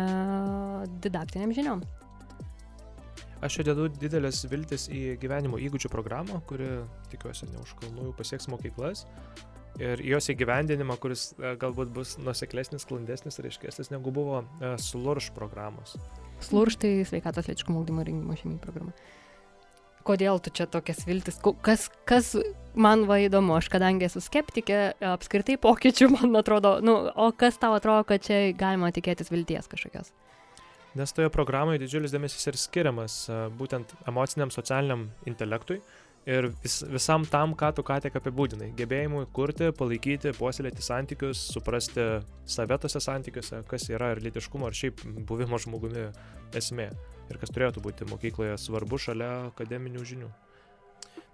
didaktiniam žiniom. Aš čia dedu didelės viltis į gyvenimo įgūdžių programą, kuri, tikiuosi, ne už kalnų pasieks mokyklas. Ir jos įgyvendinimą, kuris e, galbūt bus nuseklesnis, sklandesnis ir aiškesnis negu buvo e, SLURŠ programos. SLURŠ tai sveikatos lėčiškumo ugdymo rengimo šeimai programa. Kodėl tu čia tokias viltis? Kas, kas man va įdomu, aš kadangi esu skeptikė, apskritai pokyčių, man atrodo, nu, o kas tau atrodo, kad čia galima tikėtis vilties kažkokios? Nes toje programoje didžiulis dėmesys ir skiriamas būtent emociniam, socialiniam intelektui ir vis, visam tam, ką tu ką tik apibūdinai. Gebėjimui kurti, palaikyti, puoselėti santykius, suprasti save tose santykiuose, kas yra ir litiškumo, ar šiaip buvimo žmogumi esmė. Ir kas turėtų būti mokykloje svarbu šalia akademinių žinių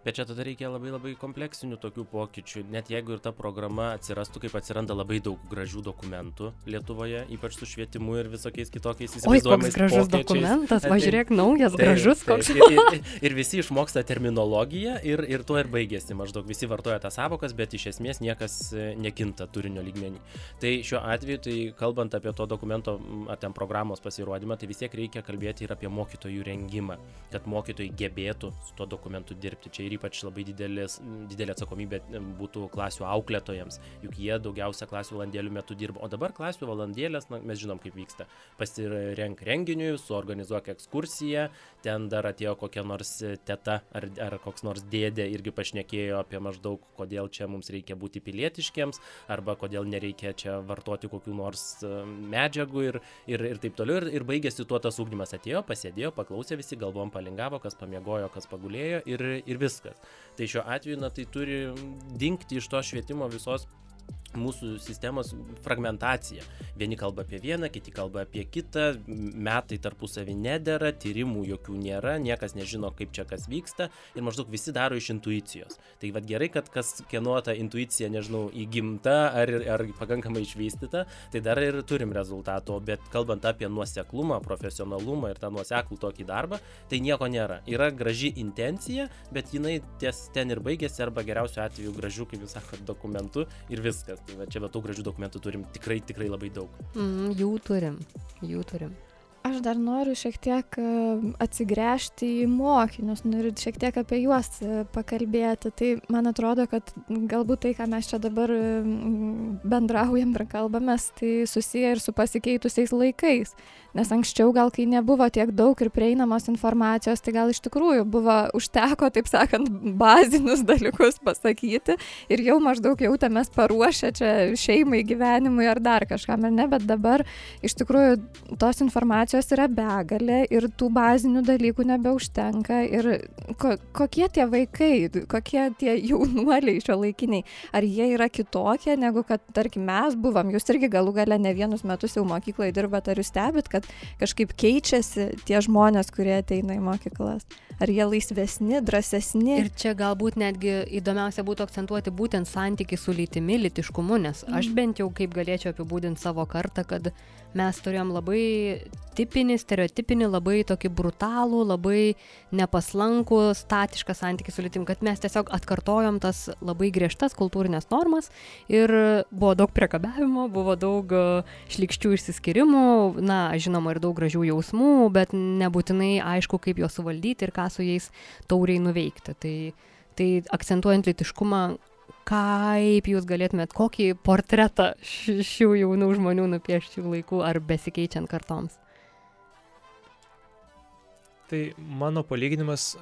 bet čia tada reikia labai labai kompleksinių tokių pokyčių net jeigu ir ta programa atsirastų kaip atsiranda labai daug gražių dokumentų lietuvoje ypač su švietimu ir visokiais kitokiais Oi, koks gražus pokyčiais. dokumentas, va žiūrėk, naujas, taip, gražus koks. Taip, ir, ir, ir visi išmoksta terminologiją ir, ir tuo ir baigėsi. Maždaug visi vartoja tas savokas, bet iš esmės niekas e, nekinta turinio lygmenį. Tai šiuo atveju, tai kalbant apie to dokumento ar ten programos pasirodymą, tai vis tiek reikia kalbėti ir apie mokytojų rengimą, kad mokytojai gebėtų su tuo dokumentu dirbti. Čia ir ir ypač labai didelis, didelė atsakomybė būtų klasių auklėtojams, juk jie daugiausia klasių valandėlių metu dirba, o dabar klasių valandėlės, na, mes žinom, kaip vyksta. Pasirenk renginiui, suorganizuok ekskursiją, ten dar atėjo kokia nors teta ar, ar koks nors dėdė irgi pašnekėjo apie maždaug, kodėl čia mums reikia būti pilietiškiams, arba kodėl nereikia čia vartoti kokių nors e, medžiagų ir, ir, ir taip toliau. Ir, ir baigėsi tuo tas ūkdymas atėjo, pasėdėjo, paklausė visi, galvom palingavo, kas pamiegojo, kas pagulėjo ir, ir viskas. Tai šiuo atveju, na, tai turi dinkti iš to švietimo visos mūsų sistemos fragmentacija. Vieni kalba apie vieną, kiti kalba apie kitą, metai tarpusavį nedėra, tyrimų jokių nėra, niekas nežino, kaip čia kas vyksta ir maždaug visi daro iš intuicijos. Tai vad gerai, kad kas kieno ta intuicija, nežinau, įgimta ar, ar pakankamai išvystyta, tai dar ir turim rezultato, bet kalbant apie nuoseklumą, profesionalumą ir tą nuoseklų tokį darbą, tai nieko nėra. Yra graži intencija, bet jinai ties ten ir baigėsi arba geriausiu atveju gražiu, kaip jūs sakote, dokumentu ir viskas tai va čia va tų gražių dokumentų turim tikrai tikrai labai daug mm, jų turim jų turim Aš dar noriu šiek tiek e, atsigręžti į mokinius, noriu šiek tiek apie juos e, pakalbėti. Tai man atrodo, kad galbūt tai, ką mes čia dabar bendraujam ir kalbamės, tai susiję ir su pasikeitusiais laikais. Nes anksčiau gal, kai nebuvo tiek daug ir prieinamos informacijos, tai gal iš tikrųjų buvo užteko, taip sakant, bazinius dalykus pasakyti ir jau maždaug jautėmės paruošę čia šeimai, gyvenimui ar dar kažkam, ar ne, bet dabar iš tikrųjų tos informacijos yra begalė ir tų bazinių dalykų nebeužtenka ir ko, kokie tie vaikai, kokie tie jaunuoliai šio laikiniai, ar jie yra kitokie negu kad, tarkim, mes buvom, jūs irgi galų gale ne vienus metus jau mokykloje dirbat, ar jūs stebit, kad kad kažkaip keičiasi tie žmonės, kurie ateina į mokyklas. Ar jie laisvesni, drąsesni? Ir čia galbūt netgi įdomiausia būtų akcentuoti būtent santyki su lytimi, litiškumu, nes aš mhm. bent jau kaip galėčiau apibūdinti savo kartą, kad mes turėjom labai tipinį, stereotipinį, labai tokį brutalų, labai nepaslankų, statišką santykį su lytim, kad mes tiesiog atkartojom tas labai griežtas kultūrinės normas ir buvo daug priekabiavimo, buvo daug e, šlikščių išsiskirimų, na, žinoma, ir daug gražių jausmų, bet nebūtinai aišku, kaip juos suvaldyti ir ką su jais tauriai nuveikti. Tai, tai akcentuojant litiškumą, kaip jūs galėtumėt, kokį portretą šių jaunų žmonių nupiešti laikų ar besikeičiant kartoms? Tai mano palyginimas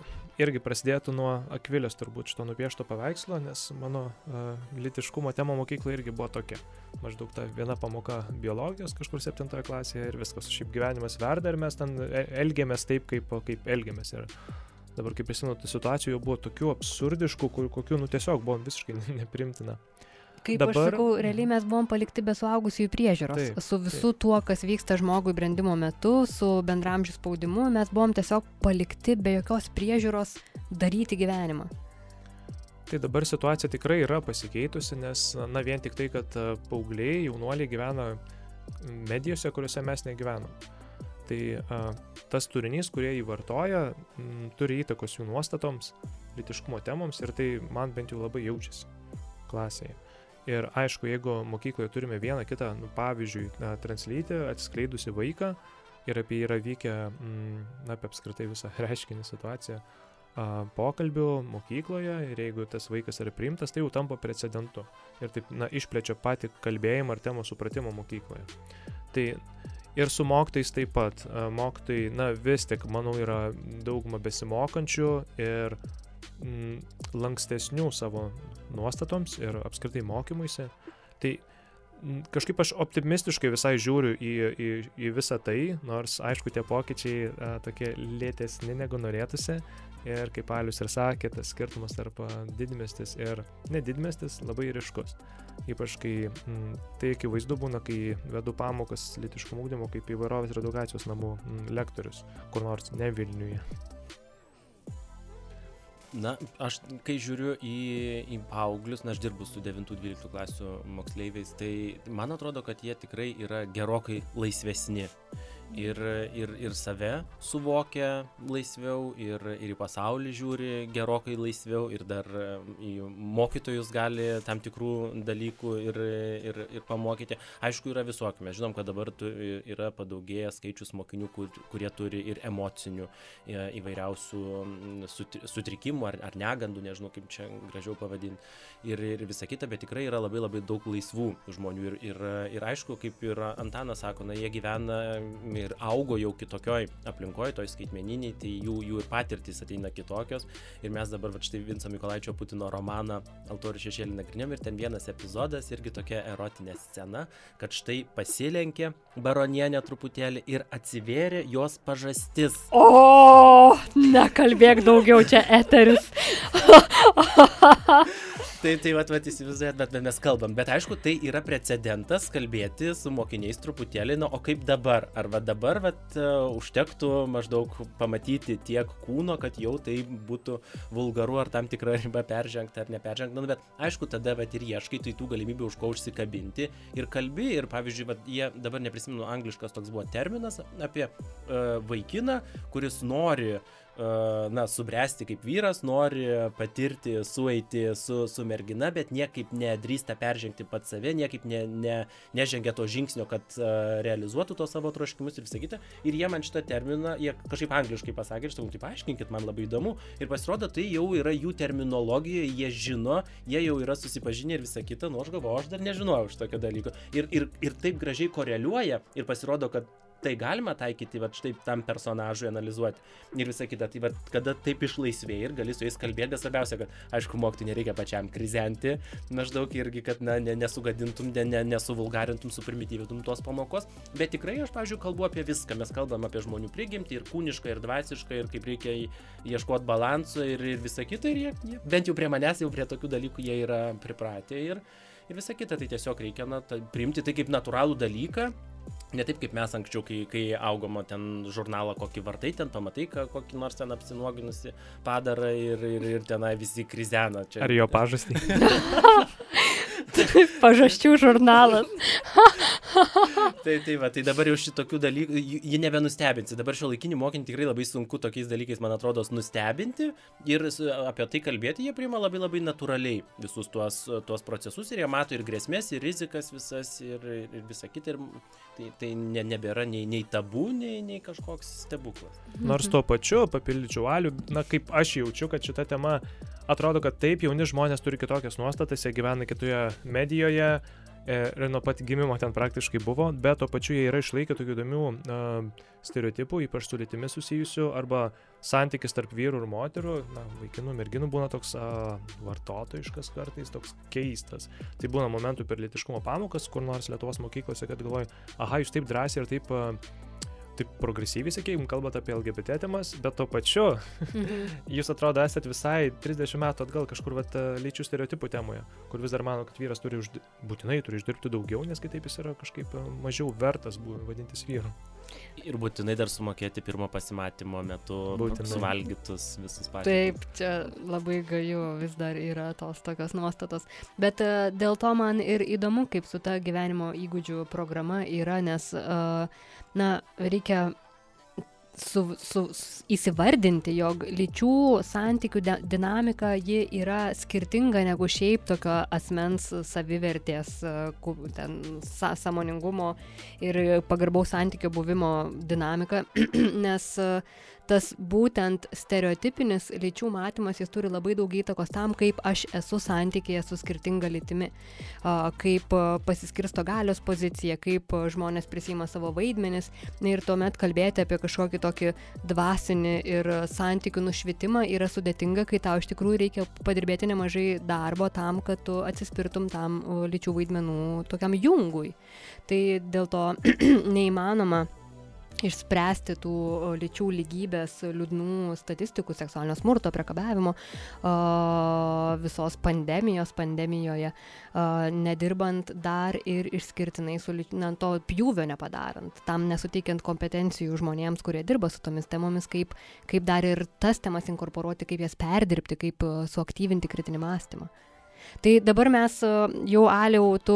irgi prasidėtų nuo Akvilės turbūt šito nupiešto paveikslo, nes mano uh, litiškumo tema mokykloje irgi buvo tokia. Maždaug ta viena pamoka biologijos kažkur septintoje klasėje ir viskas. Šiaip gyvenimas verda ir mes ten e, elgiamės taip, kaip, kaip elgiamės. Ir dabar kaip prisimenu, tų situacijų buvo tokių absurdiškų, kur, kokių, nu tiesiog buvo visiškai neprimtina. Kaip dabar, aš sakau, realiai mes buvom palikti be suaugusiųjų priežiūros. Taip, su visu taip. tuo, kas vyksta žmogui brandimo metu, su bendramžių spaudimu, mes buvom tiesiog palikti be jokios priežiūros daryti gyvenimą. Tai dabar situacija tikrai yra pasikeitusi, nes, na, vien tik tai, kad paaugliai, jaunuoliai gyvena medijose, kuriuose mes negyvenam tai a, tas turinys, kurie jį vartoja, m, turi įtakos jų nuostatoms, litiškumo temoms ir tai man bent jau labai jaučiasi klasėje. Ir aišku, jeigu mokykloje turime vieną kitą, nu, pavyzdžiui, na, translytį, atskleidusi vaiką ir apie jį yra vykę, mm, na, apie apskritai visą reiškinį situaciją, pokalbių mokykloje ir jeigu tas vaikas yra priimtas, tai jau tampa precedentu ir taip, na, išplečia patį kalbėjimą ar temos supratimą mokykloje. Tai Ir su mokytais taip pat. Mokytai, na vis tik, manau, yra dauguma besimokančių ir mm, lankstesnių savo nuostatoms ir apskritai mokymuisi. Tai mm, kažkaip aš optimistiškai visai žiūriu į, į, į visą tai, nors aišku tie pokyčiai a, tokie lėtesni negu norėtųsi, Ir kaip Alius ir sakė, tas skirtumas tarp didmestis ir nedidmestis labai ryškus. Ypač kai m, tai akivaizdu būna, kai vedu pamokas litiškumo ūkdymo kaip įvairovės ir edukacijos namų m, lektorius, kur nors ne Vilniuje. Na, aš kai žiūriu į, į paauglius, na, aš dirbu su 9-12 klasių moksleiviais, tai man atrodo, kad jie tikrai yra gerokai laisvesni ir ir ir save suvokia laisviau ir ir į pasaulį žiūri gerokai laisviau ir dar į mokytojus gali tam tikrų dalykų ir ir ir pamokyti. Aišku yra visokių. Mes žinom kad dabar tu yra padaugėjęs skaičius mokinių kur kurie turi ir emocinių e, įvairiausių sutri sutrikimų ar ar negandų nežinau kaip čia gražiau pavadint ir ir visa kita bet tikrai yra labai labai daug laisvų žmonių. Ir ir ir aišku kaip ir antanas sako na jie gyvena ir augo jau kitokioj aplinkoj toj skaitmeninėj tai jų jų ir patirtys ateina kitokios. Ir mes dabar vat štai vinco mykolaičio putino romaną altorių šešėly nagrinėjam ir ten vienas epizodas irgi tokia erotinė scena kad štai pasilenkė baronienė truputėlį ir atsivėrė jos pažastis. O nekalbėk daugiau čia eteris tai tai vat vat įsivaizduojat bet mes kalbam. Bet aišku tai yra precedentas kalbėti su mokiniais truputėlį na o kaip dabar? Ar va dabar vat e, užtektų maždaug pamatyti tiek kūno kad jau tai būtų vulgaru ar tam tikra riba peržengta ar neperžengta? Nu bet aišku tada vat ir ieškai tai tų galimybių už ko užsikabinti ir kalbi. Ir pavyzdžiui vat jie dabar neprisimenu angliškas toks buvo terminas apie uh, vaikiną kuris nori na, subręsti kaip vyras, nori patirti, sueiti su, su mergina, bet niekaip nedrįsta peržengti pat save, niekaip ne, ne, nežengia to žingsnio, kad uh, realizuotų to savo troškimus ir visą kitą. Ir jie man šitą terminą, jie kažkaip angliškai pasakė, ir sakau, tai paaiškinkit, man labai įdomu. Ir pasirodo, tai jau yra jų terminologija, jie žino, jie jau yra susipažinę ir visą kitą, nu aš galvoju, aš dar nežinojau šitokio dalyko. Ir, ir, ir taip gražiai koreliuoja ir pasirodo, kad tai galima taikyti vat štai tam personažui analizuoti ir visa kita. Tai vat kada taip išlaisvėjai ir gali su jais kalbėti, bet svarbiausia, kad aišku, mokytojui nereikia pačiam krizenti, maždaug irgi, kad na, ne, nesugadintum, ne, ne, nesuvulgarintum, suprimityvintum tos pamokos, bet tikrai aš, pavyzdžiui, kalbu apie viską, mes kalbam apie žmonių prigimtį ir kūnišką, ir dvasišką, ir kaip reikia ieškoti balanso ir, ir visa kita, ir jie, jie, bent jau prie manęs, jau prie tokių dalykų jie yra pripratę ir, ir visa kita, tai tiesiog reikia na, ta, priimti tai kaip natūralų dalyką Ne taip kaip mes anksčiau, kai, kai augom ten žurnalą kokį vartai, ten pamatai kokį nors ten apsinuoginusi padarą ir, ir, ir tenai visi krizena. Čia, Ar jo pažastį? Pažasčių žurnalas. tai, tai, va, tai dabar jau šitokių dalykų, jie nebenustebinsi. Dabar šio laikinį mokinį tikrai labai sunku tokiais dalykais, man atrodo, nustebinti ir apie tai kalbėti jie priima labai labai natūraliai visus tuos, tuos procesus ir jie mato ir grėsmės, ir rizikas visas, ir, ir visa kita. Ir tai, tai ne, nebėra nei, nei tabų, nei, nei kažkoks stebuklas. Nors tuo pačiu papildyčiau alių, na kaip aš jaučiu, kad šita tema atrodo, kad taip jauni žmonės turi kitokias nuostatas, jie gyvena kitoje medijoje, e, ir nuo pat gimimo ten praktiškai buvo, bet tuo pačiu jie yra išlaikę tokių įdomių uh, stereotipų, ypač su lytimi susijusių, arba santykis tarp vyrų ir moterų, na, vaikinų, merginų būna toks uh, vartotojiškas kartais, toks keistas. Tai būna momentų per litiškumo pamokas, kur nors Lietuvos mokyklose, kad galvoju, aha, jūs taip drąsiai ir taip uh, taip progresyviai, sakykime, kalbate apie LGBT temas, bet tuo pačiu mhm. jūs atrodo esate visai 30 metų atgal kažkur vat, lyčių stereotipų temoje, kur vis dar mano, kad vyras turi uždi... būtinai turi uždirbti daugiau, nes kitaip jis yra kažkaip mažiau vertas vadintis vyru. Ir būtinai dar sumokėti pirmo pasimatymo metu būtinai. suvalgytus visus patys. Taip, čia labai gaju vis dar yra tos tokios nuostatos. Bet uh, dėl to man ir įdomu, kaip su ta gyvenimo įgūdžių programa yra, nes uh, na, reikia su, su, įsivardinti, jog lyčių santykių dinamika ji yra skirtinga negu šiaip tokio asmens savivertės, ten sąmoningumo ir pagarbaus santykio buvimo dinamika, nes tas būtent stereotipinis lyčių matymas, jis turi labai daug įtakos tam, kaip aš esu santykėje su skirtinga lytimi, kaip pasiskirsto galios pozicija, kaip žmonės prisima savo vaidmenis ir tuomet kalbėti apie kažkokį tokį dvasinį ir santykių nušvitimą yra sudėtinga, kai tau iš tikrųjų reikia padirbėti nemažai darbo tam, kad tu atsispirtum tam lyčių vaidmenų tokiam jungui. Tai dėl to neįmanoma išspręsti tų lyčių lygybės liūdnų statistikų, seksualinio smurto, priekabiavimo, visos pandemijos pandemijoje, nedirbant dar ir išskirtinai su na, to pjūvio nepadarant, tam nesuteikiant kompetencijų žmonėms, kurie dirba su tomis temomis, kaip, kaip dar ir tas temas inkorporuoti, kaip jas perdirbti, kaip suaktyvinti kritinį mąstymą. Tai dabar mes e, jau aliau tu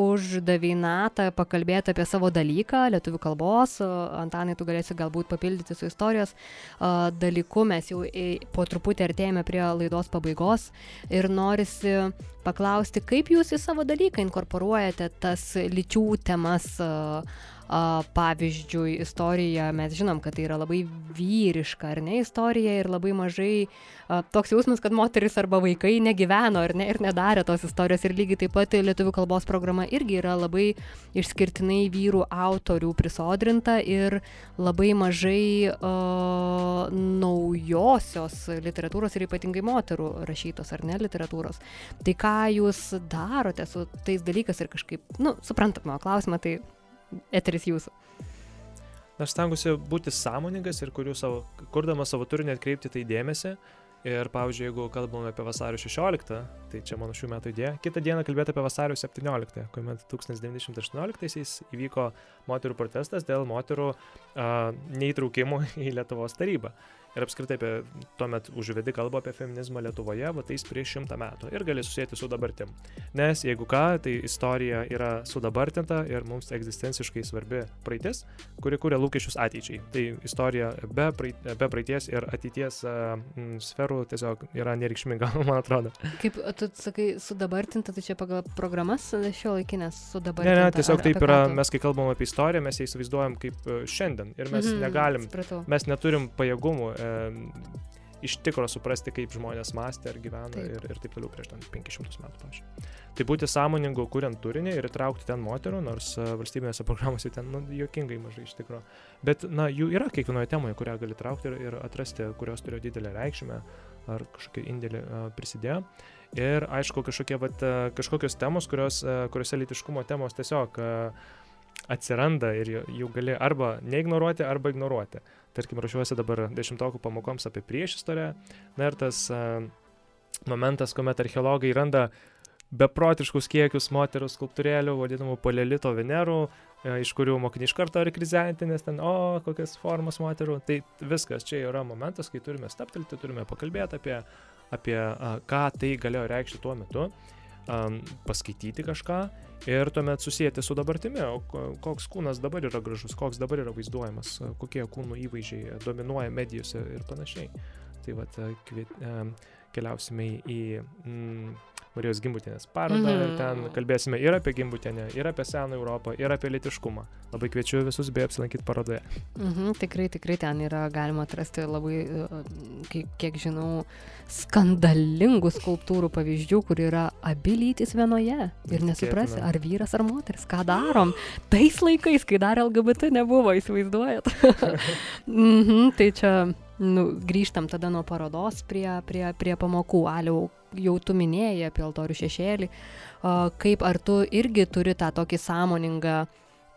uždavai natą pakalbėti apie savo dalyką, lietuvių kalbos. E, Antanai, tu galėsi galbūt papildyti su istorijos e, dalyku. Mes jau po truputį artėjame prie laidos pabaigos ir norisi paklausti, kaip jūs į savo dalyką inkorporuojate tas lyčių temas. Uh, pavyzdžiui, istorija, mes žinom, kad tai yra labai vyriška, ar ne, istorija ir labai mažai toks jausmas, kad moteris arba vaikai negyveno, ar ne, ir nedarė tos istorijos. Ir lygiai taip pat lietuvių kalbos programa irgi yra labai išskirtinai vyrų autorių prisodrinta ir labai mažai a, naujosios literatūros ir ypatingai moterų rašytos, ar ne, literatūros. Tai ką jūs darote su tais dalykais ir kažkaip, nu, suprantat mano klausimą, tai eteris jūsų. Aš stengiuosi būti sąmoningas ir savo, kurdamas savo turinį atkreipti tai dėmesį. Ir pavyzdžiui, jeigu kalbame apie vasario 16, tai čia mano šių metų idėja, kitą dieną kalbėti apie vasario 17, kuomet 1918-aisiais įvyko moterų protestas dėl moterų uh, neįtraukimų į Lietuvos tarybą ir apskritai apie tuomet užvedi kalbą apie feminizmą Lietuvoje, va tais prieš šimtą metų ir gali susijęti su dabartim. Nes jeigu ką, tai istorija yra sudabartinta ir mums egzistenciškai svarbi praeitis, kuri kūrė lūkesčius ateičiai. Tai istorija be, praeit, be praeities ir ateities uh, sferų tiesiog yra nereikšminga, man atrodo. Kaip tu sakai, sudabartinta, tai čia pagal programas šio laikinės sudabartinta? Ne, ne, tiesiog taip yra, mes kai kalbam apie istoriją, mes ją įsivaizduojam kaip šiandien ir mes mm -hmm, negalim, supratau. mes neturim pajėgumų iš tikro suprasti, kaip žmonės mąstė ar gyveno taip. ir, ir taip toliau prieš 500 metų, pavyzdžiui. Tai būti sąmoningu, kuriant turinį ir įtraukti ten moterų, nors valstybinėse programose ten nu, jokingai mažai iš tikro. Bet, na, jų yra kiekvienoje temoje, kurią gali traukti ir, ir atrasti, kurios turėjo didelę reikšmę ar kažkokį indėlį uh, prisidėjo. Ir aišku, kažkokie, vat, uh, kažkokios temos, kurios, kuriuose litiškumo temos tiesiog atsiranda ir jų gali arba neignoruoti, arba ignoruoti tarkim, ruošiuosi dabar dešimtokų pamokoms apie priešistorę. Na ir tas momentas, kuomet archeologai randa beprotiškus kiekius moterų skulptūrėlių, vadinamų polelito venerų, e, iš kurių mokiniai iš karto yra krizenti, nes ten, o, kokias formas moterų. Tai viskas, čia yra momentas, kai turime staptelti, turime pakalbėti apie, apie ką tai galėjo reikšti tuo metu, a, paskaityti kažką ir tuomet susijęti su dabartimi, o koks kūnas dabar yra gražus, koks dabar yra vaizduojamas, kokie kūnų įvaizdžiai dominuoja medijose ir panašiai. Tai vad keliausime į mm, Marijos Gimbutienės parodą mm -hmm. ten kalbėsime ir apie Gimbutienę, ir apie seną Europą, ir apie litiškumą. Labai kviečiu visus bei apsilankyti parodoje. Mm -hmm, tikrai, tikrai ten yra galima atrasti labai, e, kiek, kiek žinau, skandalingų skulptūrų pavyzdžių, kur yra abi lytis vienoje ir nesuprasi, ar vyras ar moteris, ką darom. Tais laikais, kai dar LGBT nebuvo, įsivaizduojat. mm -hmm, tai čia nu, grįžtam tada nuo parodos prie, prie, prie pamokų. Aliau, jau tu minėjai apie altorių šešėlį, kaip ar tu irgi turi tą tokį sąmoningą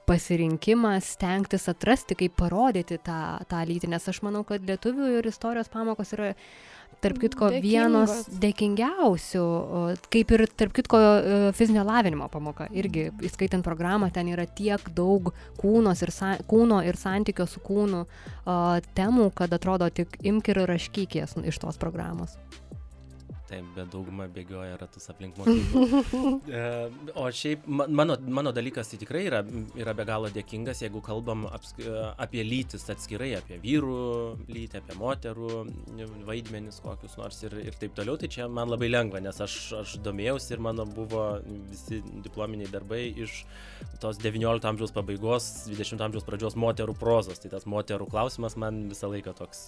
pasirinkimą stengtis atrasti, kaip parodyti tą, tą lytį, nes aš manau, kad lietuvių ir istorijos pamokos yra tarp kitko, Dėkingos. vienos dėkingiausių, kaip ir tarp kitko e, fizinio lavinimo pamoka. Irgi, įskaitant programą, ten yra tiek daug kūnos ir sa, kūno ir santykio su kūnu temų, kad atrodo tik imk ir raškykės iš tos programos. Taip, bet dauguma bėgioja ratus aplink mokyklą. e, o šiaip mano, mano dalykas tai tikrai yra, yra be galo dėkingas, jeigu kalbam apsk, apie lytis atskirai, apie vyrų lytį, apie moterų vaidmenis kokius nors ir, ir taip toliau, tai čia man labai lengva, nes aš, aš domėjausi ir mano buvo visi diplominiai darbai iš tos 19 amžiaus pabaigos, 20 amžiaus pradžios moterų prozos. Tai tas moterų klausimas man visą laiką toks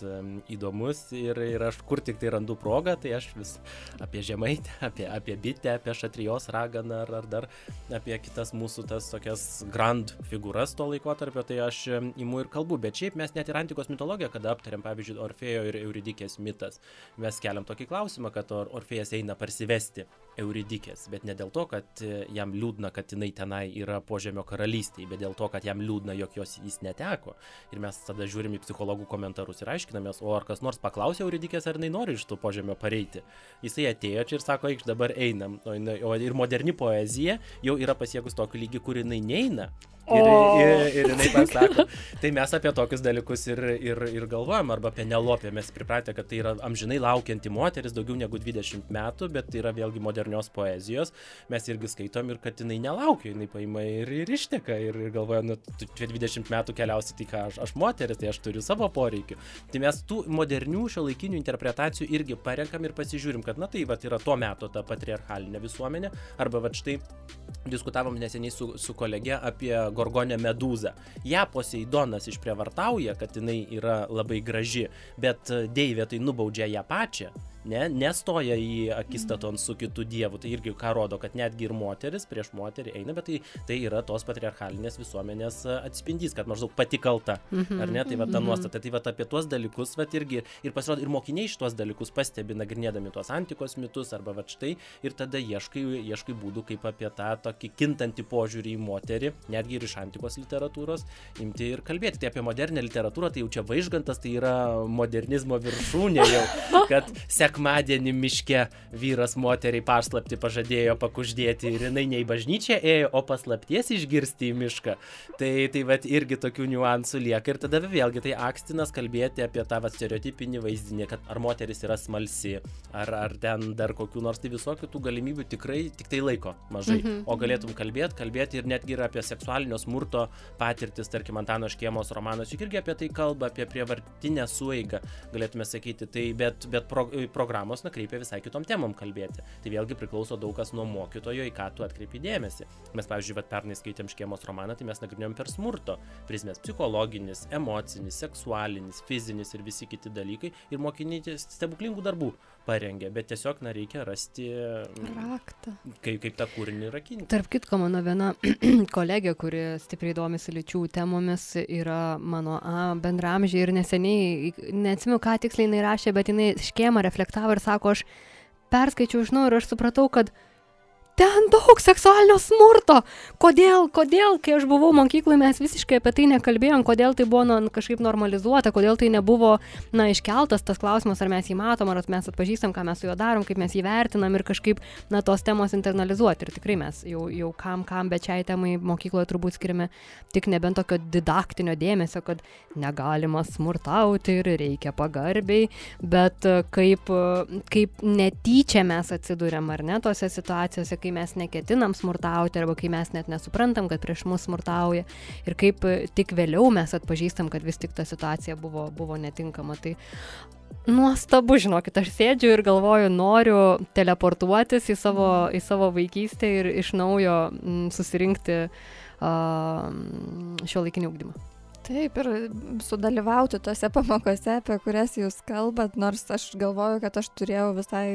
įdomus ir, ir aš kur tik tai randu progą, tai aš vis apie žemaitę, apie, apie bitę, apie šatrijos raganą ar, ar dar apie kitas mūsų tas tokias grand figūras to laikotarpio, tai aš imu ir kalbu. Bet šiaip mes net ir antikos mitologiją, kada aptariam, pavyzdžiui, Orfėjo ir Euridikės mitas, mes keliam tokį klausimą, kad Or Orfėjas eina parsivesti Euridikės, bet ne dėl to, kad e, jam liūdna, kad jinai tenai yra požemio karalystėje, bet dėl to, kad jam liūdna, jog jos jis neteko. Ir mes tada žiūrim į psichologų komentarus ir aiškinamės, o ar kas nors paklausė Euridikės, ar jinai nori iš to požemio pareiti jisai atėjo čia ir sako, eikš dabar einam. O, o ir moderni poezija jau yra pasiekus tokį lygį, kur jinai neina. Ir, ir, ir jinai pasako, tai mes apie tokius dalykus ir, ir, ir galvojam, arba Penelopė, mes pripratę, kad tai yra amžinai laukianti moteris daugiau negu 20 metų, bet tai yra vėlgi moderni modernios poezijos, mes irgi skaitom ir kad jinai nelaukia, jinai paima ir, ir išteka ir, ir galvoja, nu, čia 20 metų keliausi, ką aš, aš moteris, tai aš turiu savo poreikių. Tai mes tų modernių šio laikinių interpretacijų irgi parenkam ir pasižiūrim, kad na tai va yra tuo metu ta patriarchalinė visuomenė, arba va štai diskutavom neseniai su, su kolege apie Gorgonę Medūzą. Ja Poseidonas išprievartauja, kad jinai yra labai graži, bet Deivė tai nubaudžia ją pačią ne, nestoja į akistaton su kitu dievu. Tai irgi ką rodo, kad netgi ir moteris prieš moterį eina, bet tai, tai yra tos patriarchalinės visuomenės atspindys, kad maždaug pati kalta. Mhm. Ar ne? Tai va ta mhm. nuostata. Tai va apie tuos dalykus, va irgi, ir pasirodo, ir mokiniai šitos dalykus pastebi, nagrinėdami tuos antikos mitus arba va štai, ir tada ieškai, ieškai būdų, kaip apie tą tokį kintantį požiūrį į moterį, netgi ir iš antikos literatūros, imti ir kalbėti. Tai apie modernę literatūrą, tai jau čia vaižgantas, tai yra modernizmo viršūnė jau, kad sek sekmadienį miške vyras moteriai paslapti pažadėjo pakuždėti ir jinai ne į bažnyčią ėjo, o paslapties išgirsti į mišką. Tai, tai vad irgi tokių niuansų lieka ir tada vėlgi tai akstinas kalbėti apie tą vat, stereotipinį vaizdinį, kad ar moteris yra smalsi, ar, ar ten dar kokių nors tai visokių tų galimybių tikrai tik tai laiko mažai. Mhm. O galėtum kalbėti, kalbėti ir netgi ir apie seksualinio smurto patirtis, tarkim, Antano Škiemos romanas, juk irgi apie tai kalba, apie prievartinę sueigą, galėtume sakyti. Tai bet, bet pro, pro programos nukreipia visai kitom temom kalbėti. Tai vėlgi priklauso daug kas nuo mokytojo, į ką tu atkreipi dėmesį. Mes, pavyzdžiui, vat, pernai skaitėm škėmos romaną, tai mes nagrinėjom per smurto prizmės - psichologinis, emocinis, seksualinis, fizinis ir visi kiti dalykai. Ir mokiniai stebuklingų darbų parengė, bet tiesiog na, reikia rasti raktą. Kaip, kaip tą kūrinį rakinti. Tarp kitko, mano viena kolegė, kuri stipriai domisi lyčių temomis, yra mano a, bendramžiai ir neseniai, neatsimenu, ką tiksliai jinai rašė, bet jinai škėmą reflektavo ir sako, aš perskaičiau iš naujo ir aš supratau, kad ten daug seksualinio smurto. Kodėl, kodėl, kai aš buvau mokykloje, mes visiškai apie tai nekalbėjom, kodėl tai buvo nu, kažkaip normalizuota, kodėl tai nebuvo, na, iškeltas tas klausimas, ar mes jį matom, ar mes atpažįstam, ką mes su juo darom, kaip mes jį vertinam ir kažkaip, na, tos temos internalizuoti. Ir tikrai mes jau, jau kam, kam, bet šiai temai mokykloje turbūt skiriame tik nebent tokio didaktinio dėmesio, kad negalima smurtauti ir reikia pagarbiai, bet kaip, kaip netyčia mes atsidūrėm, ar ne, tose situacijose, kai mes neketinam smurtauti arba kai mes net nesuprantam, kad prieš mus smurtauja ir kaip e, tik vėliau mes atpažįstam, kad vis tik ta situacija buvo, buvo netinkama. Tai nuostabu, žinokit, aš sėdžiu ir galvoju, noriu teleportuotis į savo, į savo vaikystę ir iš naujo susirinkti uh, šio laikinį ugdymą. Taip, ir sudalyvauti tose pamokose, apie kurias jūs kalbat, nors aš galvoju, kad aš turėjau visai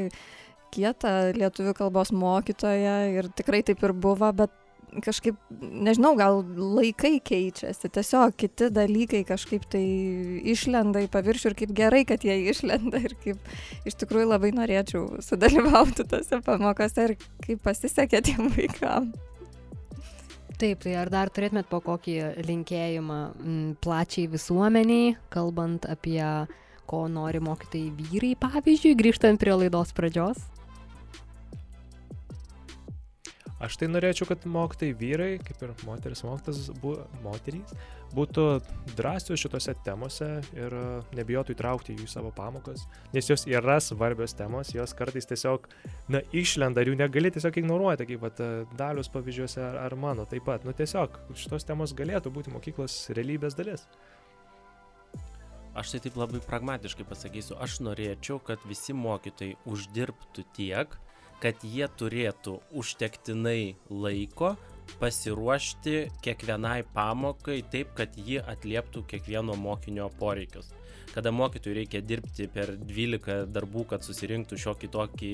kietą lietuvių kalbos mokytoją ir tikrai taip ir buvo, bet kažkaip, nežinau, gal laikai keičiasi, tiesiog kiti dalykai kažkaip tai išlenda į paviršių ir kaip gerai, kad jie išlenda ir kaip iš tikrųjų labai norėčiau sudalyvauti tose pamokose ir kaip pasisekė tiem vaikam. Taip, tai ar dar turėtumėt po kokį linkėjimą m, plačiai visuomeniai, kalbant apie ko nori mokytai vyrai, pavyzdžiui, grįžtant prie laidos pradžios? Aš tai norėčiau, kad mokytai vyrai, kaip ir moteris mokytas, bu, moterys, būtų drąsios šitose temose ir e, nebijotų įtraukti jų į savo pamokas, nes jos yra svarbios temos, jos kartais tiesiog, na, išlenda ir jų negali tiesiog ignoruoti, kaip pat e, dalius pavyzdžiuose ar, ar mano taip pat. Nu, tiesiog šitos temos galėtų būti mokyklos realybės dalis. Aš tai taip labai pragmatiškai pasakysiu, aš norėčiau, kad visi mokytojai uždirbtų tiek, kad jie turėtų užtektinai laiko pasiruošti kiekvienai pamokai taip, kad ji atlieptų kiekvieno mokinio poreikius. Kada mokytojui reikia dirbti per 12 darbų, kad susirinktų šiokį tokį,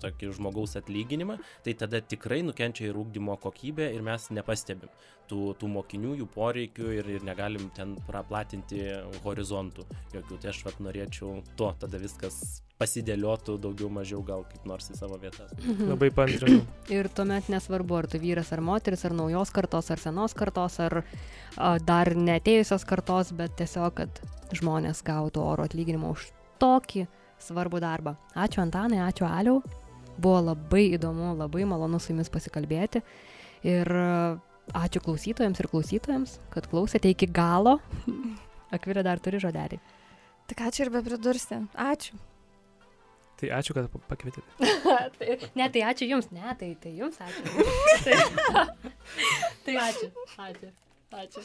tokį žmogaus atlyginimą, tai tada tikrai nukenčia ir ūkdymo kokybė ir mes nepastebim tų, tų mokinių, jų poreikių ir, ir negalim ten praplatinti horizontų jokių. Tai aš vat norėčiau to, tada viskas pasidėliotų daugiau mažiau gal kaip nors į savo vietas. Mhm. Labai pantrinu. Ir tuomet nesvarbu, ar tu vyras, ar moteris, ar naujos kartos, ar senos kartos, ar a, dar netėjusios kartos, bet tiesiog, kad žmonės gautų oro atlyginimą už tokį svarbų darbą. Ačiū Antanai, ačiū Aliau. Buvo labai įdomu, labai malonu su jumis pasikalbėti. Ir ačiū klausytojams ir klausytojams, kad klausėte iki galo. Akvirė dar turi žodelį. Tik ačiū ir be pridursi. Ačiū. Tai ačiū, kad pa- pakvietėte. tai, ne, tai ačiū Jums, ne, tai, tai Jums ačiū. tai, tai ačiū, ačiū, ačiū.